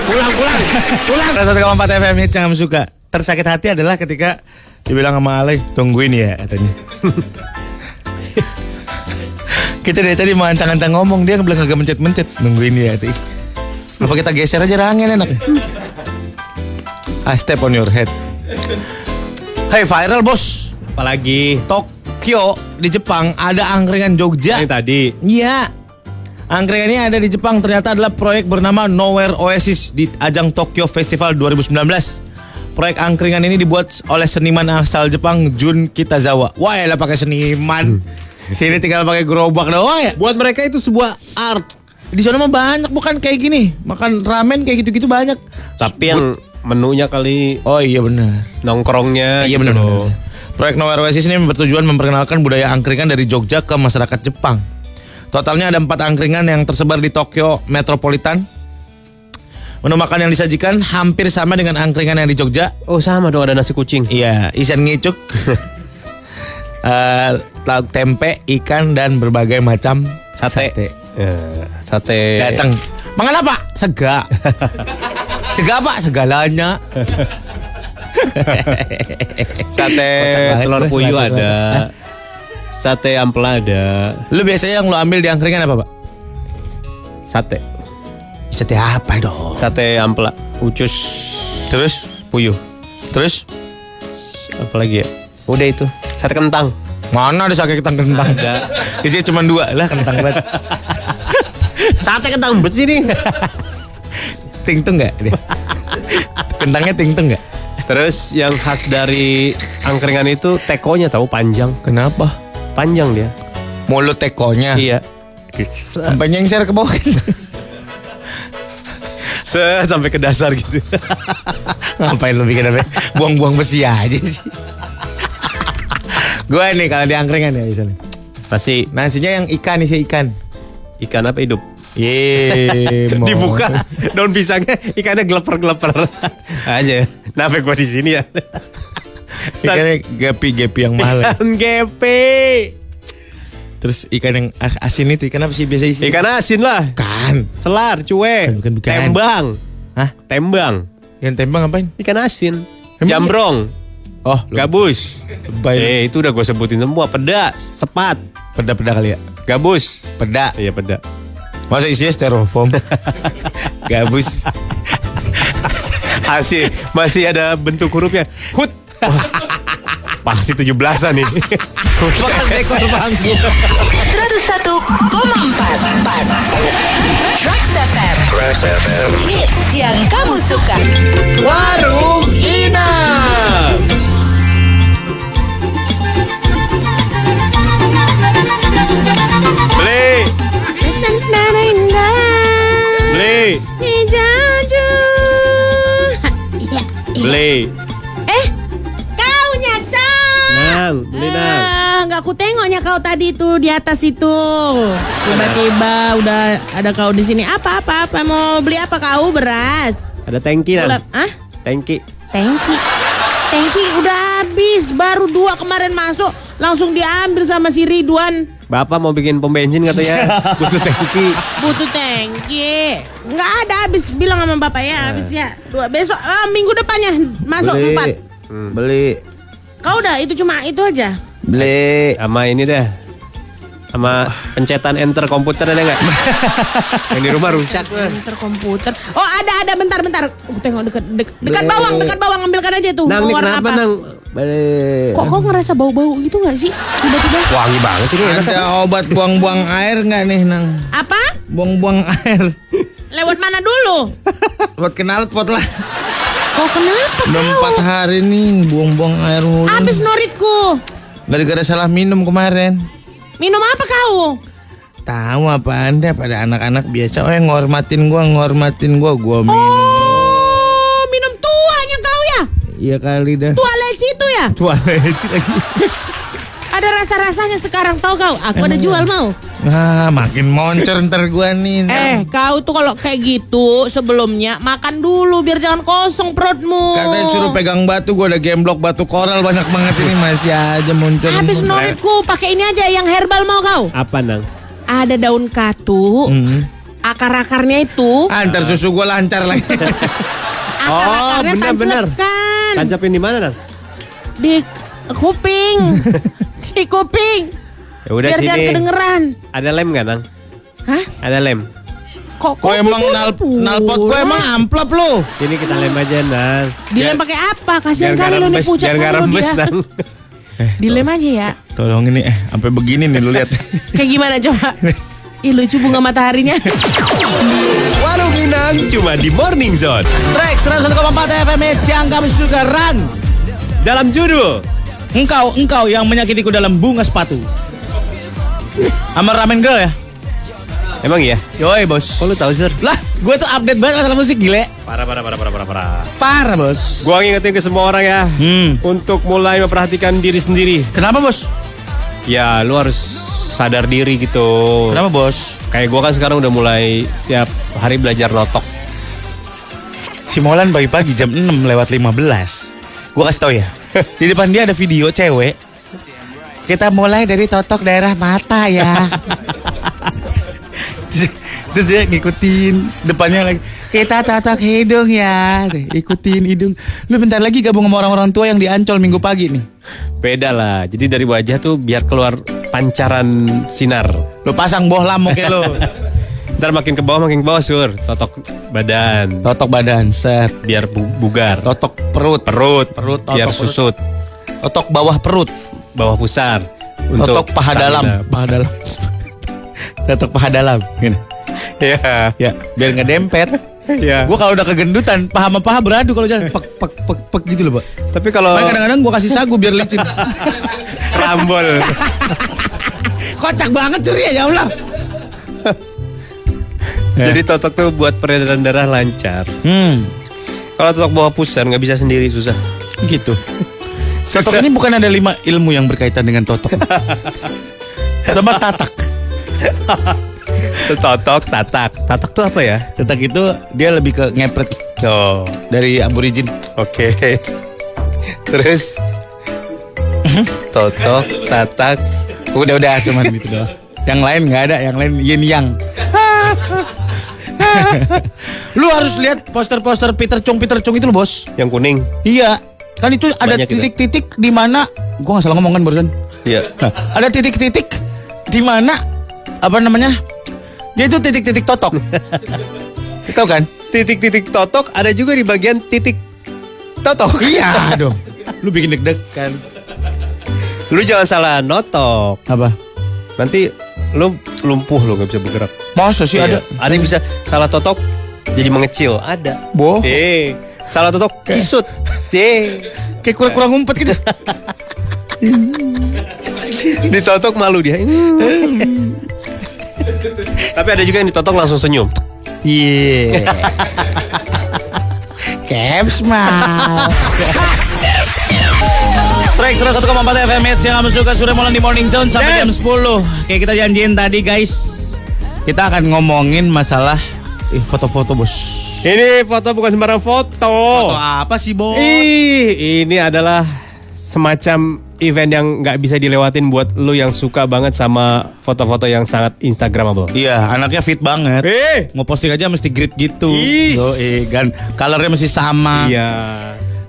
S1: pulang, pulang. Pulang. Rasa 1,4 FM hits yang kamu suka. Tersakit hati adalah ketika dibilang sama Ale, tungguin ya katanya. kita dari tadi mau antang-antang ngomong dia bilang kagak mencet-mencet nungguin ya tadi. Apa kita geser aja rangen enak. I step on your head. Hey viral bos.
S2: Apalagi?
S1: Tokyo di Jepang ada angkringan Jogja.
S2: Yang tadi.
S1: Iya. Angkringan ini ada di Jepang ternyata adalah proyek bernama Nowhere Oasis di ajang Tokyo Festival 2019. Proyek angkringan ini dibuat oleh seniman asal Jepang Jun Kitazawa. Wah, lah pakai seniman. Sini tinggal pakai gerobak doang ya.
S2: Buat mereka itu sebuah art.
S1: Di sana mah banyak bukan kayak gini. Makan ramen kayak gitu-gitu banyak.
S2: Tapi yang menunya kali
S1: Oh iya benar.
S2: nongkrongnya
S1: Iya
S2: gitu
S1: benar. benar. Proyek Nowhere Oasis ini bertujuan memperkenalkan budaya angkringan dari Jogja ke masyarakat Jepang. Totalnya ada empat angkringan yang tersebar di Tokyo Metropolitan. Menu makan yang disajikan hampir sama dengan angkringan yang di Jogja.
S2: Oh sama dong ada nasi kucing.
S1: Iya, isian ngicuk, Eh, lauk tempe, ikan dan berbagai macam
S2: Sate. Ya, sate.
S1: Datang. Mangan apa? Sega. Sega apa? Segalanya.
S2: Sate telur puyuh ada. Sate ampela ada.
S1: Lu biasanya yang lu ambil di angkringan apa, Pak?
S2: Sate.
S1: Sate apa dong?
S2: Sate ampela. Ucus.
S1: Terus?
S2: Puyuh.
S1: Terus?
S2: Apalagi ya? Udah itu. Sate kentang.
S1: Mana ada sate kentang kentang? Ada. Isinya cuma dua lah kentang banget.
S2: Sate kentang bet sini.
S1: Tingtung nggak? dia? Kentangnya tingtung nggak?
S2: Terus yang khas dari angkringan itu tekonya tahu panjang.
S1: Kenapa?
S2: Panjang dia.
S1: Mulut tekonya.
S2: Iya.
S1: Sampai nyengser ke bawah.
S2: Set sampai ke dasar gitu.
S1: Ngapain lu bikin apa? Buang-buang besi aja sih. Gue nih kalau di angkringan ya misalnya.
S2: Masih
S1: Nasinya yang ikan isi ikan.
S2: ikan apa hidup?
S1: Ye, mau.
S2: Dibuka daun pisangnya ikannya geleper-geleper aja. Kenapa gua di sini ya?
S1: Ikannya gapi-gapi yang mahal.
S2: Ikan gepe.
S1: Terus ikan yang asin itu ikan apa sih biasa isi?
S2: Ikan asin lah.
S1: Kan.
S2: Selar, cuek,
S1: Bukan, bukan.
S2: tembang.
S1: Hah?
S2: Tembang.
S1: Yang tembang apain?
S2: Ikan asin.
S1: Emang
S2: Jambrong.
S1: Oh,
S2: Gabus.
S1: lebay lu.
S2: Eh, itu udah gue sebutin semua. Peda, sepat,
S1: Peda-peda kali ya.
S2: gabus.
S1: Peda.
S2: Iya, peda.
S1: Masa isinya styrofoam? Gabus.
S2: Masih masih ada bentuk hurufnya. Hut. Pasti 17-an nih.
S1: Bekas ekor bangku.
S9: 101,4 Trax FM Hits yang kamu suka
S2: Warung Inam.
S5: Eh, kaunya Cang.
S2: Nang, beli nang.
S5: Ah, nggak ku tengoknya kau tadi tuh di atas itu. Tiba-tiba udah ada kau di sini. Apa apa apa mau beli apa kau beras?
S2: Ada tangki nang.
S5: Ah,
S2: Tangki.
S5: tangki. Tangki udah habis, baru dua kemarin masuk, langsung diambil sama si Ridwan.
S2: Bapak mau bikin pom bensin katanya. Butuh tangki.
S5: Butuh tangki. Nggak ada habis, bilang sama bapak ya habis ya. Dua besok ah, minggu depannya masuk empat.
S1: Beli.
S5: Kau udah itu cuma itu aja.
S1: Beli.
S2: Sama ini deh. Sama pencetan enter komputer ada nggak? Yang di rumah rusak.
S5: Komputer komputer. Oh ada ada bentar bentar. Aku tengok dekat dekat, dekat bawang dekat bawang ambilkan aja tuh.
S2: Nang
S5: warna
S2: kenapa
S5: apa?
S2: nang?
S1: Beli.
S5: Kok kok ngerasa bau-bau gitu nggak sih tiba-tiba?
S2: Wangi banget ini. enak.
S1: Ada obat buang-buang air nggak nih, Nang?
S5: Apa?
S1: Buang-buang air.
S5: Lewat mana dulu?
S1: Buat kenal pot lah.
S5: Kok kenapa
S1: Udah
S5: kau?
S1: empat hari nih buang-buang air mulu.
S5: Habis noritku.
S1: Gara-gara salah minum kemarin.
S5: Minum apa kau?
S1: Tahu apa anda pada anak-anak biasa oh yang ngormatin gua ngormatin gua gua minum.
S5: Oh, minum tuanya kau ya?
S1: Iya kali dah.
S5: Tua leci itu ya?
S1: Tua leci lagi.
S5: Ada rasa-rasanya sekarang tahu kau? Aku ada jual mau.
S1: Nah, makin moncer ntar gua nih.
S5: Eh, kau tuh kalau kayak gitu sebelumnya makan dulu biar jangan kosong perutmu.
S1: Katanya suruh pegang batu, gua udah gemblok batu koral banyak banget ini masih aja muncul.
S5: Habis noritku pakai ini aja yang herbal mau kau?
S2: Apa nang?
S5: Ada daun katu,
S1: Hmm.
S5: akar-akarnya itu,
S1: Antar susu gua lancar lagi.
S5: akar-akarnya
S2: benar, benar.
S5: tancapkan
S2: Tancapin di mana nang?
S5: di kuping, di kuping,
S2: Ya udah
S5: biar jangan
S2: sini.
S5: kedengeran.
S2: Ada lem nggak nang?
S5: Hah?
S2: Ada lem.
S5: Kok
S1: Gua emang nal nalpot gua emang amplop lu.
S2: Ini kita lem aja nang.
S5: Dilem pakai apa? Kasihan kali lo nih pucat
S2: biar rembes nang.
S5: Dilem aja ya.
S1: Tolong ini eh sampai begini nih lu lihat.
S5: Kayak gimana coba? Ih lucu bunga mataharinya.
S2: Warung Inang cuma di Morning Zone.
S1: Track 101,4 FM hits yang kamu suka run.
S2: Dalam judul
S1: Engkau, engkau yang menyakitiku dalam bunga sepatu. Sama ramen girl ya?
S2: Emang iya?
S1: Yoi bos.
S2: Kok lu tahu Sur?
S1: Lah, gue tuh update banget masalah musik gile.
S2: Parah parah parah parah parah parah.
S1: Parah bos.
S2: Gua ngingetin ke semua orang ya
S1: Hmm.
S2: untuk mulai memperhatikan diri sendiri.
S1: Kenapa bos?
S2: Ya lu harus sadar diri gitu.
S1: Kenapa bos?
S2: Kayak gua kan sekarang udah mulai tiap hari belajar notok.
S1: Si Molan pagi-pagi jam 6 lewat 15. Gue kasih tau ya. Di depan dia ada video cewek. Kita mulai dari totok daerah mata ya. Terus dia ngikutin depannya lagi. Kita totok hidung ya. Ikutin hidung. Lu bentar lagi gabung sama orang-orang tua yang di Ancol minggu pagi nih.
S2: Beda lah. Jadi dari wajah tuh biar keluar pancaran sinar.
S1: Lu pasang bohlam muka lu.
S2: Ntar makin ke bawah makin ke bawah sur. Totok badan.
S1: Totok badan, set.
S2: Biar bu- bugar.
S1: Totok perut.
S2: Perut.
S1: Perut, totok
S2: Biar
S1: perut.
S2: susut.
S1: Totok bawah perut.
S2: Bawah pusar.
S1: Totok paha dalam.
S2: Paha dalam.
S1: Totok paha dalam. Gini.
S2: Ya.
S1: Ya, biar nggak dempet.
S2: Ya.
S1: Gue kalau udah kegendutan, paha sama paha beradu kalau jalan. Pek, pek, pek, pek gitu loh, Pak.
S2: Tapi kalau
S1: kadang-kadang gue kasih sagu biar licin.
S2: rambol.
S1: Kocak banget curi ya, ya Allah.
S2: Jadi totok tuh buat peredaran darah lancar.
S1: Hmm,
S2: Kalau totok bawa pusar nggak bisa sendiri susah.
S1: gitu. Totok ini bukan ada lima ilmu yang berkaitan dengan totok. Sama tatak.
S2: Totok, tatak. Tatak tuh apa ya?
S1: Tatak itu dia lebih ke ngepret
S2: Oh,
S1: dari aborigin.
S2: oke. Terus totok, tatak.
S1: Udah udah cuman gitu doang. Yang lain nggak ada, yang lain yin yang. Lu harus lihat poster-poster Peter Chung Peter Chung itu loh bos.
S2: Yang kuning.
S1: Iya, kan itu ada titik-titik di mana gua nggak salah ngomong kan barusan.
S2: Iya.
S1: Nah, ada titik-titik di mana apa namanya? Dia itu titik-titik totok. Tahu kan?
S2: Titik-titik totok ada juga di bagian titik totok.
S1: Iya dong. Lu bikin deg-degan.
S2: Lu jangan salah notok.
S1: Apa?
S2: Nanti lu lumpuh lu nggak bisa bergerak.
S1: Masa sih
S2: Iya.
S1: ada?
S2: Ada yang bisa salah totok jadi mengecil. Ada.
S1: Boh.
S2: Eh, salah totok kisut. Eh,
S1: Kayak kurang-kurang ngumpet gitu.
S2: ditotok malu dia. Tapi ada juga yang ditotok langsung senyum.
S1: Iya. Caps mal.
S5: Track 101,4 FM Hits yang kamu suka sudah mulai di Morning Zone sampai jam 10 Kayak kita janjiin tadi guys Kita akan ngomongin masalah eh, foto-foto bos
S2: Ini foto bukan sembarang foto.
S5: Foto apa sih bos?
S2: Ih, ini adalah semacam event yang nggak bisa dilewatin buat lu yang suka banget sama foto-foto yang sangat instagramable.
S1: Iya anaknya fit banget
S2: Eh,
S1: Mau posting aja mesti grid gitu
S2: Ih.
S1: Kan Colornya masih sama
S2: iya.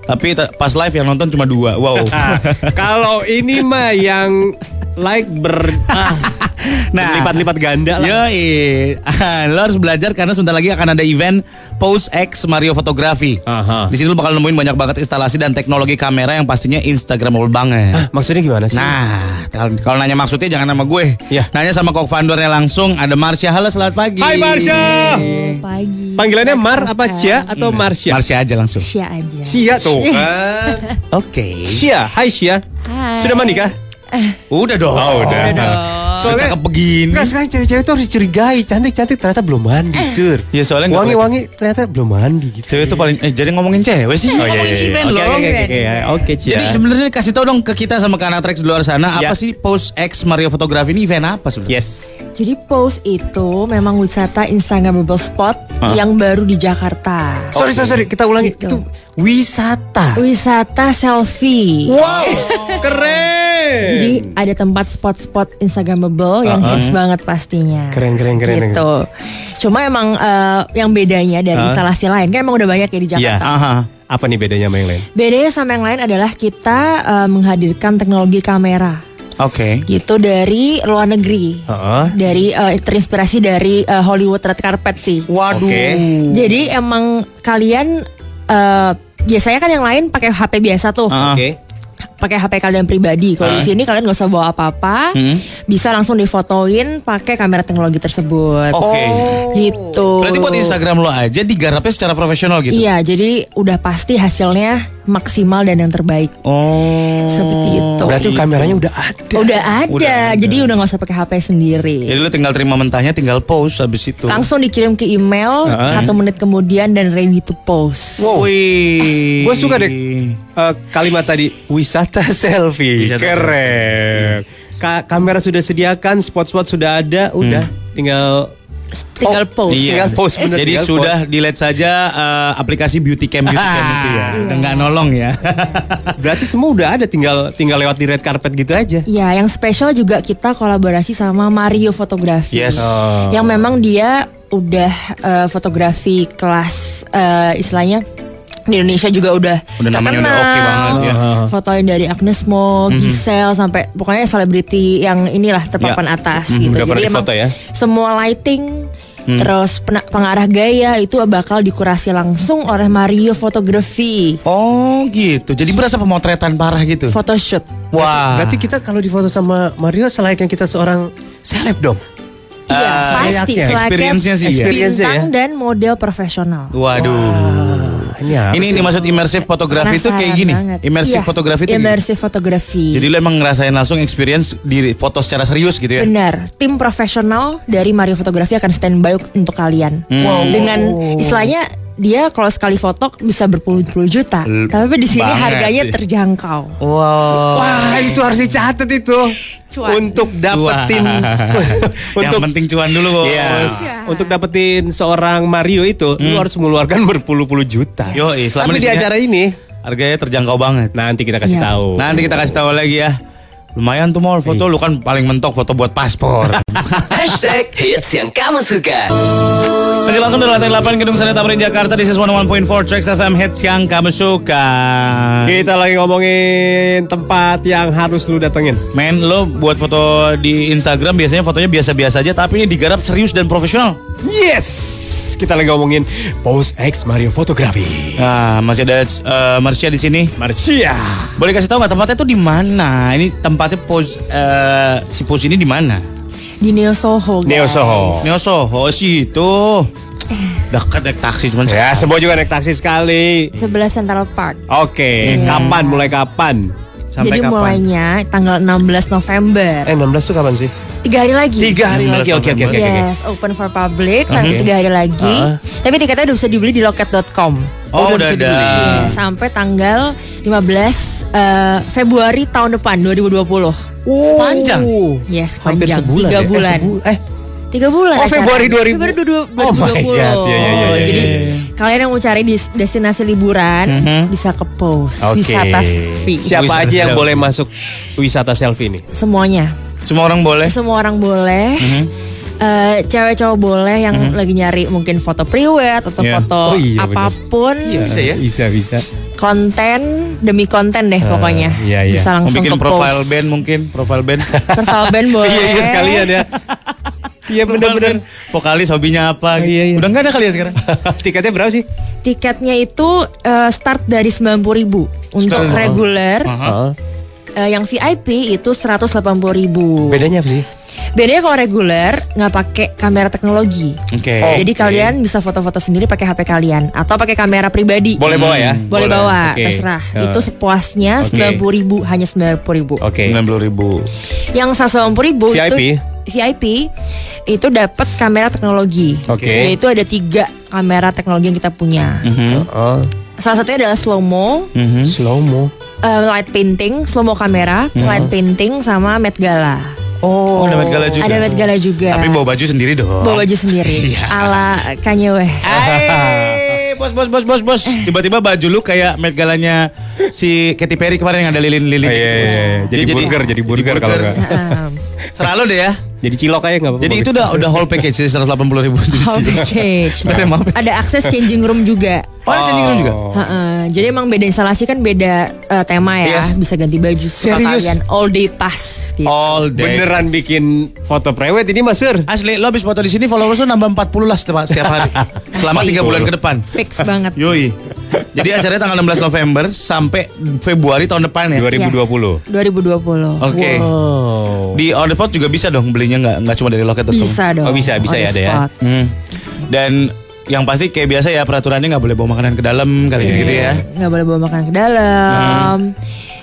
S1: Tapi ta- pas live yang nonton cuma dua. Wow.
S2: Kalau ini mah yang like ber ah,
S1: Nah.
S2: lipat-lipat ganda lah.
S1: Yoi Lo harus belajar karena sebentar lagi akan ada event Pose X Mario Fotografi
S2: Aha.
S1: Di sini lo bakal nemuin banyak banget instalasi dan teknologi kamera yang pastinya instagramable banget
S2: Maksudnya gimana sih?
S1: Nah, kalau nanya maksudnya jangan sama gue.
S2: Iya.
S1: Nanya sama co-foundernya langsung. Ada Marsha. Halo, selamat pagi.
S2: Hai Marsha.
S10: Pagi.
S2: Panggilannya Mar apa Cia atau Marsha?
S1: Marsha aja langsung.
S10: Cia aja.
S2: Cia tuh kan.
S1: Oke.
S2: Cia, hai Cia.
S10: Hai.
S2: Sudah menikah?
S1: Udah dong.
S2: Oh, udah.
S1: Soalnya cakep begini.
S2: Enggak sekarang cewek-cewek tuh harus dicurigai Cantik-cantik ternyata belum mandi sur
S1: Ya soalnya
S2: Wangi-wangi ternyata belum mandi gitu
S1: Cewek itu paling eh jadi ngomongin cewek sih.
S2: Oh iya
S1: Ngomongin
S2: iya
S1: event
S2: Oke oke oke oke ya.
S1: Jadi sebenarnya kasih tau dong ke kita sama ke anak Trax di luar sana
S2: Ya.
S1: apa sih Pose X Mario Fotografi ini event apa sebenarnya?
S2: Yes
S10: Jadi Pose itu memang wisata Instagramable spot yang baru di Jakarta.
S2: Sorry sorry sorry kita ulangi
S10: Gitu.
S2: Itu wisata
S10: Wisata selfie.
S2: Wow Keren
S10: Jadi ada tempat spot-spot Instagramable yang hits banget pastinya.
S2: Keren, keren, keren,
S10: Gitu. Cuma emang eh, yang bedanya dari
S2: Ah.
S10: instalasi lain kan emang udah banyak ya di
S2: Iya
S10: Jakarta.
S1: Aha.
S2: Apa nih bedanya sama yang lain?
S10: Bedanya sama yang lain adalah kita eh, menghadirkan teknologi kamera
S1: Oke.
S10: gitu dari luar negeri.
S2: Heeh.
S10: Dari eh, terinspirasi dari eh, Hollywood red carpet sih.
S1: Waduh.
S2: Oke.
S10: Jadi emang kalian eh, biasanya kan yang lain pakai HP biasa tuh.
S1: Ah.
S2: Oke
S10: Pakai HP kalian pribadi. Kalau di sini kalian gak usah bawa apa-apa.
S1: Hmm.
S10: Bisa langsung difotoin pakai kamera teknologi tersebut.
S1: Oke.
S10: Gitu.
S1: Berarti buat Instagram lo aja digarapnya secara profesional gitu.
S10: Iya, jadi udah pasti hasilnya maksimal dan yang terbaik.
S1: Oh.
S10: Seperti itu.
S2: Berarti kameranya udah ada
S10: Udah ada,
S1: Udah ada.
S10: jadi udah nggak usah pakai HP sendiri.
S1: Jadi lo tinggal terima mentahnya tinggal post habis itu.
S10: Langsung dikirim ke email
S2: Ah.
S10: satu menit kemudian dan ready to post.
S1: Wow. Wih.
S2: Gue suka deh eh, kalimat tadi wisata selfie.
S1: Wisata
S2: Keren. Ka- kamera sudah sediakan, spot-spot sudah ada, udah tinggal
S10: Tinggal post.
S1: Iya.
S2: Tinggal post, bener,
S1: Jadi
S2: tinggal
S1: sudah delete saja eh, aplikasi beauty cam beauty cam itu ya. Udah nggak nolong ya.
S2: berarti semua udah ada, tinggal tinggal lewat di red carpet gitu aja.
S10: Ya, yang spesial juga kita kolaborasi sama Mario Fotografi.
S1: Yes.
S2: Oh.
S10: Yang memang dia udah eh, fotografi kelas eh, istilahnya di Indonesia juga udah
S1: Udah namanya udah
S10: terkenal.
S1: oke banget, ya.
S10: Fotoin dari Agnes Mo, Giselle sampai pokoknya selebriti yang inilah terpapan atas gitu.
S2: Udah
S10: Jadi emang
S2: difoto ya?
S10: semua lighting
S1: Hmm.
S10: Terus pengarah gaya itu bakal dikurasi langsung oleh Mario Fotografi.
S1: Oh gitu. Jadi berasa pemotretan parah gitu.
S10: Photoshoot.
S1: Wah.
S2: Berarti kita kalau difoto sama Mario selayaknya kita seorang seleb dong.
S10: Iya,
S1: Ah,
S10: pasti.
S2: kayaknya.
S10: Selayaknya
S1: Experience-nya sih ya.
S2: Experience-nya
S10: bintang dan model profesional.
S1: Waduh.
S2: Ini apa
S1: Ini ini maksud immersive fotografi itu kayak gini. Immersive
S10: Iya,
S1: fotografi itu.
S10: Immersive fotografi.
S1: Jadi lo emang ngerasain langsung experience di foto secara serius gitu ya?
S10: Benar, tim profesional dari Mario Fotografi akan standby untuk kalian.
S1: Hmm.
S10: Dengan istilahnya dia kalau sekali foto bisa berpuluh-puluh juta.
S1: L-
S10: Tapi di sini
S1: banget.
S10: harganya terjangkau.
S1: Wow.
S2: Wah, itu harus dicatat itu.
S10: Cuan.
S2: Untuk dapetin
S1: Yang
S2: untuk
S1: penting cuan dulu bos.
S2: Iya. Untuk dapetin seorang Mario itu, lu harus mengeluarkan berpuluh-puluh juta.
S1: Hmm. Yoi, selama
S2: Tapi
S1: di
S2: acara ini
S1: Harganya terjangkau banget.
S2: nanti kita kasih
S10: Iya.
S2: tahu.
S1: Nanti kita kasih tahu lagi ya. Lumayan tuh mau foto lu kan paling mentok foto buat paspor.
S11: Hashtag hits yang kamu suka.
S1: Masih langsung dari lantai 8 Gedung Sari Tamrin Jakarta is 101.4 Tracks FM Hits yang kamu suka
S2: Kita lagi ngomongin tempat yang harus lu datengin.
S1: Men lo buat foto di Instagram biasanya fotonya biasa-biasa aja Tapi ini digarap serius dan profesional
S2: Yes. Kita lagi ngomongin Pose X Mario Fotografi.
S1: Nah masih ada eh, Marcia di sini
S2: Marcia.
S1: Boleh kasih tahu nggak tempatnya tuh di mana? Ini tempatnya pose eh, si pose ini di mana?
S10: Di Neo Soho. guys.
S2: Neo Soho.
S1: Neo Soho situ. Dekat naik taksi cuman
S2: Ya,
S1: sekali.
S2: semua juga naik taksi sekali.
S10: Sebelah Central Park.
S2: Oke, kapan? Mulai kapan?
S1: Sampai
S10: Jadi
S1: kapan?
S10: mulainya tanggal 16 November.
S2: Eh, 16 tuh kapan sih?
S10: Tiga hari lagi.
S2: Tiga hari
S1: 16
S2: lagi. Oke, oke, oke, oke.
S10: Yes, open for public nanti
S2: Oke.
S10: tiga hari lagi.
S2: Ah.
S10: Tapi tiketnya udah bisa dibeli di loket.com.
S1: Oh, udah
S2: bisa
S1: ada.
S10: Iya, sampai tanggal 15 eh, Februari tahun depan 2020.
S1: Panjang.
S10: Yes,
S2: Hampir
S10: panjang.
S2: sebulan
S10: Tiga
S2: ya? Eh,
S10: bulan.
S2: sebu- Eh,
S10: Tiga bulan.
S2: Oh. Februari 2000.
S10: Februari 2020.
S2: Oh my God, iya, iya, iya, iya,
S10: Jadi
S2: iya.
S10: kalian yang mau cari di destinasi liburan
S1: Mhm.
S10: bisa ke pos
S2: Oke.
S10: wisata selfie.
S2: Siapa
S1: Wisata
S2: aja yang
S1: selfie.
S2: boleh masuk wisata selfie ini?
S10: Semuanya.
S1: Semua orang boleh.
S10: Semua orang boleh.
S1: Mhm.
S10: Eh, cewek cowok boleh yang lagi nyari mungkin foto priwet atau
S1: Iya.
S10: foto
S2: Oh iya, apa
S10: pun
S1: Bisa ya?
S2: Bisa, bisa.
S10: konten demi konten deh pokoknya
S2: iya, iya.
S10: bisa
S1: Mau
S10: langsung
S1: bikin
S10: ke
S1: profile
S10: post.
S1: band mungkin, profile band.
S10: profile band boleh
S2: Iya, iya sekalian ya. Iya bener-bener.
S1: Vokalis hobinya apa? gitu.
S2: Iya, iya.
S1: Udah nggak ada kali ya sekarang?
S2: Tiketnya berapa sih?
S10: tiketnya itu eh, start dari 90.000 ribu untuk
S1: Start-
S10: reguler
S1: Aha.
S10: eh, yang VIP itu 180.000 ribu
S2: Bedanya apa sih?
S10: bedanya kalau reguler nggak pakai kamera teknologi
S1: Oke.
S10: jadi kalian bisa foto-foto sendiri pakai HP kalian atau pakai kamera pribadi
S2: Boleh bawa ya?
S10: boleh bawa
S2: Oke.
S10: terserah
S2: Eh.
S10: itu sepuasnya
S2: Oke.
S10: 90.000 ribu hanya 90.000 ribu
S2: Oke.
S1: 90 ribu.
S10: Yang 180 ribu
S2: VIP?
S10: itu VIP itu dapat kamera teknologi.
S2: Oke.
S10: Yaitu ada tiga kamera teknologi yang kita punya.
S2: Oh,
S10: Salah satunya adalah slow mo,
S2: slow mo.
S10: eh, light painting, slow mo kamera, light painting sama Met Gala.
S1: Oh, ada Met Gala juga.
S10: Ada Met Gala juga.
S1: Tapi bawa baju sendiri dong.
S10: Bawa baju sendiri
S1: Iya.
S10: ala Kanye West.
S1: Eh, bos bos bos bos bos. Tiba-tiba baju lu kayak Met Galanya si Katy Perry kemarin yang ada lilin-lilin.
S2: Oh, iya, iya, iya.
S1: Dia
S2: Jadi burger, jadi burger kalau nggak.
S10: Heeh.
S1: Selalu deh ya.
S2: Jadi cilok aja nggak apa-apa.
S1: Jadi itu udah udah whole package sih 180 ribu.
S10: Whole package. Ada akses changing room juga.
S1: Oh, ada changing room juga.
S10: Heeh, jadi emang beda instalasi kan beda eh, tema ya,
S1: Yes.
S10: bisa ganti baju suka
S2: Serius?
S10: kalian all day pass gitu.
S1: All day.
S2: Beneran bikin foto prewed ini Mas Sur?
S1: Asli, lo habis foto di sini followers lu nambah 40 lah setiap, setiap hari. Selama
S10: Asli.
S1: 3 bulan ke depan.
S10: Fix banget.
S1: Yoi. Jadi acaranya tanggal 16 November sampai Februari tahun depan ya.
S2: 2020.
S10: 2020.
S1: Oke.
S2: Oh.
S1: Di on the spot juga bisa dong belinya nggak nggak cuma dari loket.com.
S10: Bisa dong.
S2: Oh, bisa, bisa ya, ada ya.
S1: Hmm. Dan yang pasti kayak biasa ya peraturannya nggak boleh bawa makanan ke dalam kali gitu, gitu ya.
S10: Nggak boleh bawa makanan ke dalam.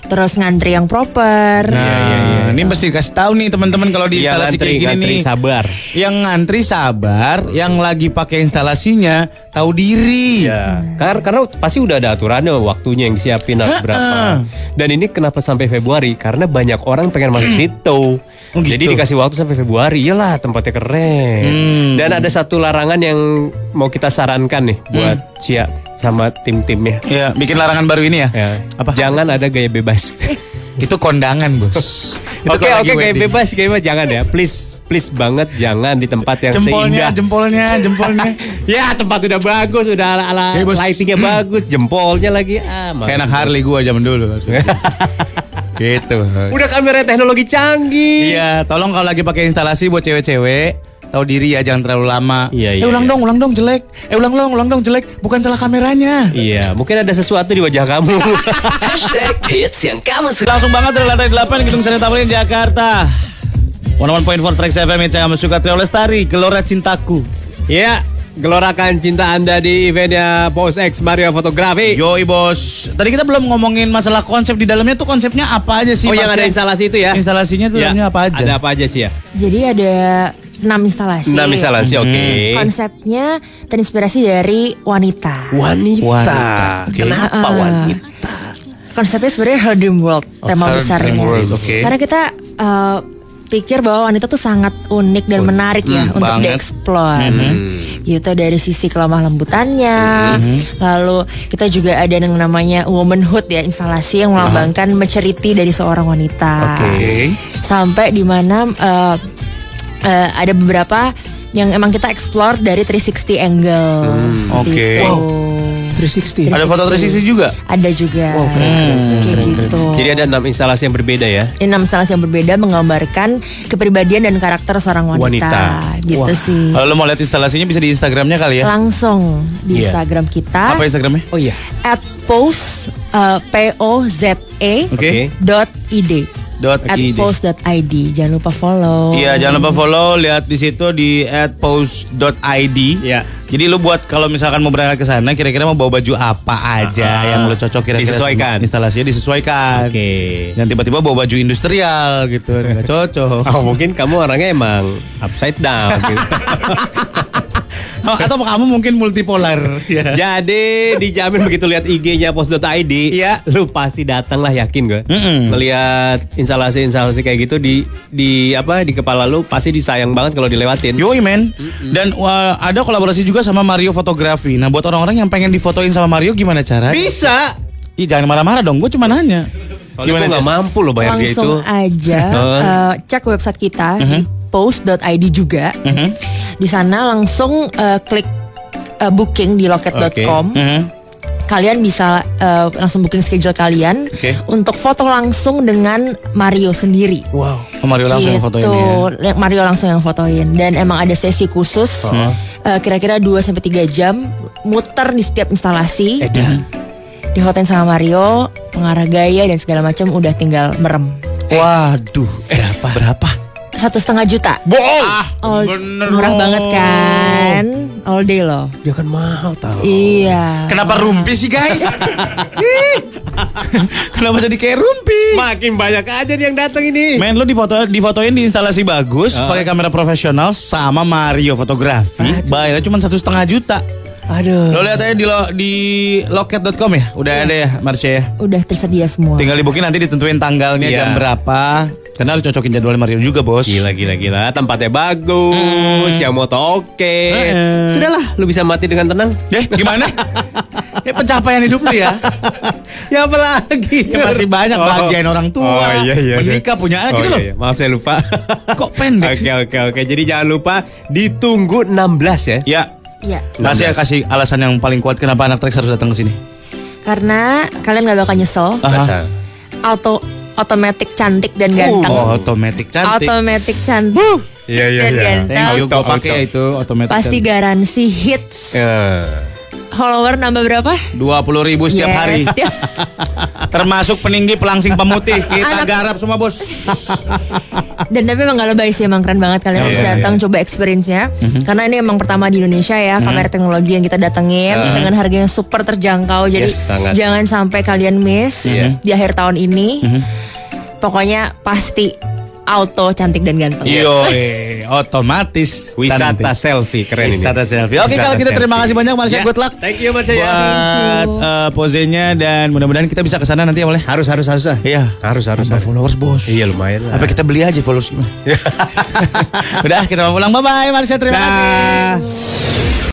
S10: Terus ngantri yang proper.
S1: Nah, ini mesti kasih tahu nih teman-teman kalau di
S2: Iya,
S1: instalasi
S2: ngantri,
S1: kayak gini
S2: ngantri,
S1: nih.
S2: sabar.
S1: Yang ngantri sabar, yang lagi pakai instalasinya tahu diri.
S2: Ya, karena, karena pasti udah ada aturannya waktunya yang disiapin harus berapa. Dan ini kenapa sampai Februari? Karena banyak orang pengen masuk situ.
S1: Oh, gitu.
S2: Jadi dikasih waktu sampai Februari, iyalah tempatnya keren.
S1: Hmm.
S2: Dan ada satu larangan yang mau kita sarankan nih buat Cia sama tim-timnya.
S1: Ya, bikin larangan baru ini ya.
S2: Ya,
S1: Apa?
S2: Jangan ada gaya bebas.
S1: Itu kondangan, Bos.
S2: Oke oke gaya bebas gaya bebas jangan ya. Please please banget jangan di tempat yang
S1: Jempolnya,
S2: seindah.
S1: jempolnya, jempolnya.
S2: Ya tempat udah bagus, udah ala, ala
S1: bos.
S2: lightingnya bagus, jempolnya lagi ah.
S1: Kayak anak Harley gua zaman dulu. gitu.
S2: Udah kamera teknologi canggih.
S1: Iya, tolong kalau lagi pakai instalasi buat cewek-cewek tahu diri ya, jangan terlalu lama.
S2: Iya,
S1: eh
S2: iya,
S1: ulang
S2: iya.
S1: dong, ulang dong jelek. Eh ulang dong, ulang dong jelek. Bukan salah kameranya.
S2: Iya, mungkin ada sesuatu di wajah kamu.
S11: Hashtag hits yang kamu suka.
S1: Langsung banget dari lantai 8 Gedung Seni Tamrin Jakarta. 101.4 Trax FM yang saya suka Trio Lestari, Gelora Cintaku.
S2: ya, gelorakan cinta Anda di eventnya Post X Mario Fotografi.
S1: Yoi bos. Tadi kita belum ngomongin masalah konsep di dalamnya tuh konsepnya apa aja sih?
S2: Oh, yang ada instalasi itu ya?
S1: Instalasinya tuh
S2: Ya,
S1: dalamnya apa aja?
S2: Ada apa aja sih ya?
S10: Jadi ada enam instalasi.
S2: Enam instalasi, oke.
S10: Hmm. Konsepnya terinspirasi dari wanita.
S2: Wanita.
S1: Wanita, oke.
S2: Kenapa
S10: Ah.
S2: wanita?
S10: Konsepnya sebenarnya Her Dream World tema
S1: Her
S10: besarnya.
S1: World, oke.
S10: Karena kita eh, pikir bahwa wanita tuh sangat unik dan menarik ya
S1: Hmm,
S10: untuk dieksplor. Gitu dari sisi kelemah lembutannya.
S1: Hmm.
S10: Lalu kita juga ada yang namanya womanhood ya instalasi yang melambangkan maturity dari seorang wanita.
S1: Oke.
S10: Sampai di mana eh, eh, ada beberapa yang emang kita explore dari 360 angle.
S1: Hmm, oke.
S10: itu.
S1: Wow.
S2: 360.
S1: Ada foto 360 juga?
S10: Ada juga. Kayak gitu.
S2: Jadi ada enam instalasi yang berbeda ya?
S10: Enam instalasi yang berbeda menggambarkan kepribadian dan karakter seorang wanita.
S2: Wanita.
S10: Gitu sih.
S1: Kalau lo mau lihat instalasinya bisa di Instagramnya kali ya.
S10: Langsung di
S1: Iya.
S10: Instagram kita
S1: Apa Instagramnya?
S2: Oh iya.
S10: at post uh, p o z e
S1: Oke.
S10: dot id
S1: Dot
S10: at
S1: ID.
S10: post.id jangan lupa follow
S1: Iya, jangan lupa follow, lihat di situ di @post.id.
S2: Iya.
S1: Jadi lu buat kalau misalkan mau berangkat ke sana, kira-kira mau bawa baju apa aja
S2: Ah,
S1: yang lu cocok kira-kira
S2: disesuaikan.
S1: Instalasinya disesuaikan.
S2: Oke.
S1: Yang tiba-tiba bawa baju industrial gitu, nggak cocok.
S2: Oh mungkin kamu orangnya emang upside down gitu.
S1: Oh, atau kamu mungkin multipolar. Ya.
S2: Jadi dijamin begitu lihat IG-nya post.id,
S1: Iya.
S2: lu pasti datang lah yakin gue.
S1: Mm-mm.
S2: Melihat instalasi-instalasi kayak gitu di di apa di kepala lu pasti disayang banget kalau dilewatin.
S1: Yoi men Dan wah, ada kolaborasi juga sama Mario Fotografi Nah buat orang-orang yang pengen difotoin sama Mario gimana cara?
S2: Bisa.
S1: Ih jangan marah-marah dong, gue cuma nanya
S2: Soalnya gue
S1: sih?
S2: nggak mampu loh bayar dia itu.
S10: langsung aja uh, cek website kita
S1: Mhm.
S10: di post.id juga di sana langsung uh, klik uh, booking di loket.com
S1: Mhm.
S10: kalian bisa uh, langsung booking schedule kalian
S1: Oke.
S10: untuk foto langsung dengan Mario sendiri
S1: Wow Oh, Mario langsung yang fotoin ya
S10: Gitu. Mario langsung yang fotoin dan emang ada sesi khusus uh, kira-kira 2 sampai 3 jam muter di setiap instalasi. Difotoin sama Mario, pengarah gaya dan segala macam udah tinggal merem.
S1: Waduh Berapa? Berapa?
S10: Satu setengah juta.
S1: Bohong
S10: All,
S1: bener
S10: murah
S1: loh.
S10: banget kan? All day loh.
S2: Dia kan mahal tau.
S10: Iya.
S1: Kenapa rumpi sih guys? Kenapa jadi kayak rumpi?
S2: Makin banyak aja yang datang ini.
S1: Men lu difoto difotoin di instalasi bagus pakai kamera profesional sama Mario fotografi bayarnya cuma satu setengah juta
S2: Aduh.
S1: lo lihat aja di lo, di loket.com ya udah ada ya Marcia ya
S10: Udah tersedia semua.
S1: tinggal di booking nanti ditentuin tanggalnya
S2: Iya.
S1: jam berapa karena harus cocokin jadwal Mario juga bos
S2: Gila gila gila tempatnya bagus, yang moto oke.
S1: Hmm.
S2: Sudahlah, lu bisa mati dengan tenang.
S1: deh gimana ya pencapaian hidup lu ya
S2: Ya apa lagi?
S1: Ya, masih banyak bagian orang tua
S2: Oh, iya, iya, iya.
S1: menikah punya anak
S2: Oh,
S1: gitu
S2: iya,
S1: loh
S2: iya. Maaf saya lupa.
S1: kok pendek
S2: Oke
S1: sih
S2: oke oke. Jadi jangan lupa ditunggu 16 ya.
S1: ya
S10: Iya.
S1: kasih kasih alasan yang paling kuat kenapa anak Trax harus datang ke sini
S10: Karena kalian gak bakal nyesel.
S1: Aha.
S10: Auto otomatis cantik dan ganteng.
S1: oh otomatis cantik
S10: Otomatis cantik.
S2: Iya
S10: Dan ganteng.
S1: Thank you, pakai itu otomatis.
S10: Pasti garansi hits.
S2: Eh.
S10: Follower nambah berapa?
S1: dua puluh ribu setiap
S10: Yes,
S1: hari. Termasuk peninggi pelangsing pemutih. Kita
S10: Anak-
S1: garap semua bos.
S10: Dan tapi emang gak lebay sih Emang keren banget Kalian harus
S2: Iya,
S10: datang Coba experience-nya Karena ini emang pertama di Indonesia ya Kamera teknologi yang kita datengin Dengan harga yang super terjangkau Jadi
S2: Yes, sangat.
S10: jangan sampai kalian miss
S2: Iya.
S10: Di akhir tahun ini Pokoknya pasti Auto cantik dan ganteng
S1: Yo, otomatis
S2: Wisata
S1: cantik.
S2: selfie keren ini.
S1: Wisata selfie. Oke
S2: Wisata
S1: kalau gitu terima kasih banyak Marsha.
S2: Ya.
S1: Good luck.
S2: Thank you Marsha ya.
S1: Buat eh, posenya dan mudah-mudahan kita bisa ke sana nanti ya boleh.
S2: Harus harus harus ah.
S1: Iya.
S2: Harus harus.
S1: Tambah followers bos.
S2: Iya lumayan lah.
S1: Apa kita beli aja followers? Udah kita mau pulang. Bye bye Marsha. Terima
S2: Dah.
S1: kasih.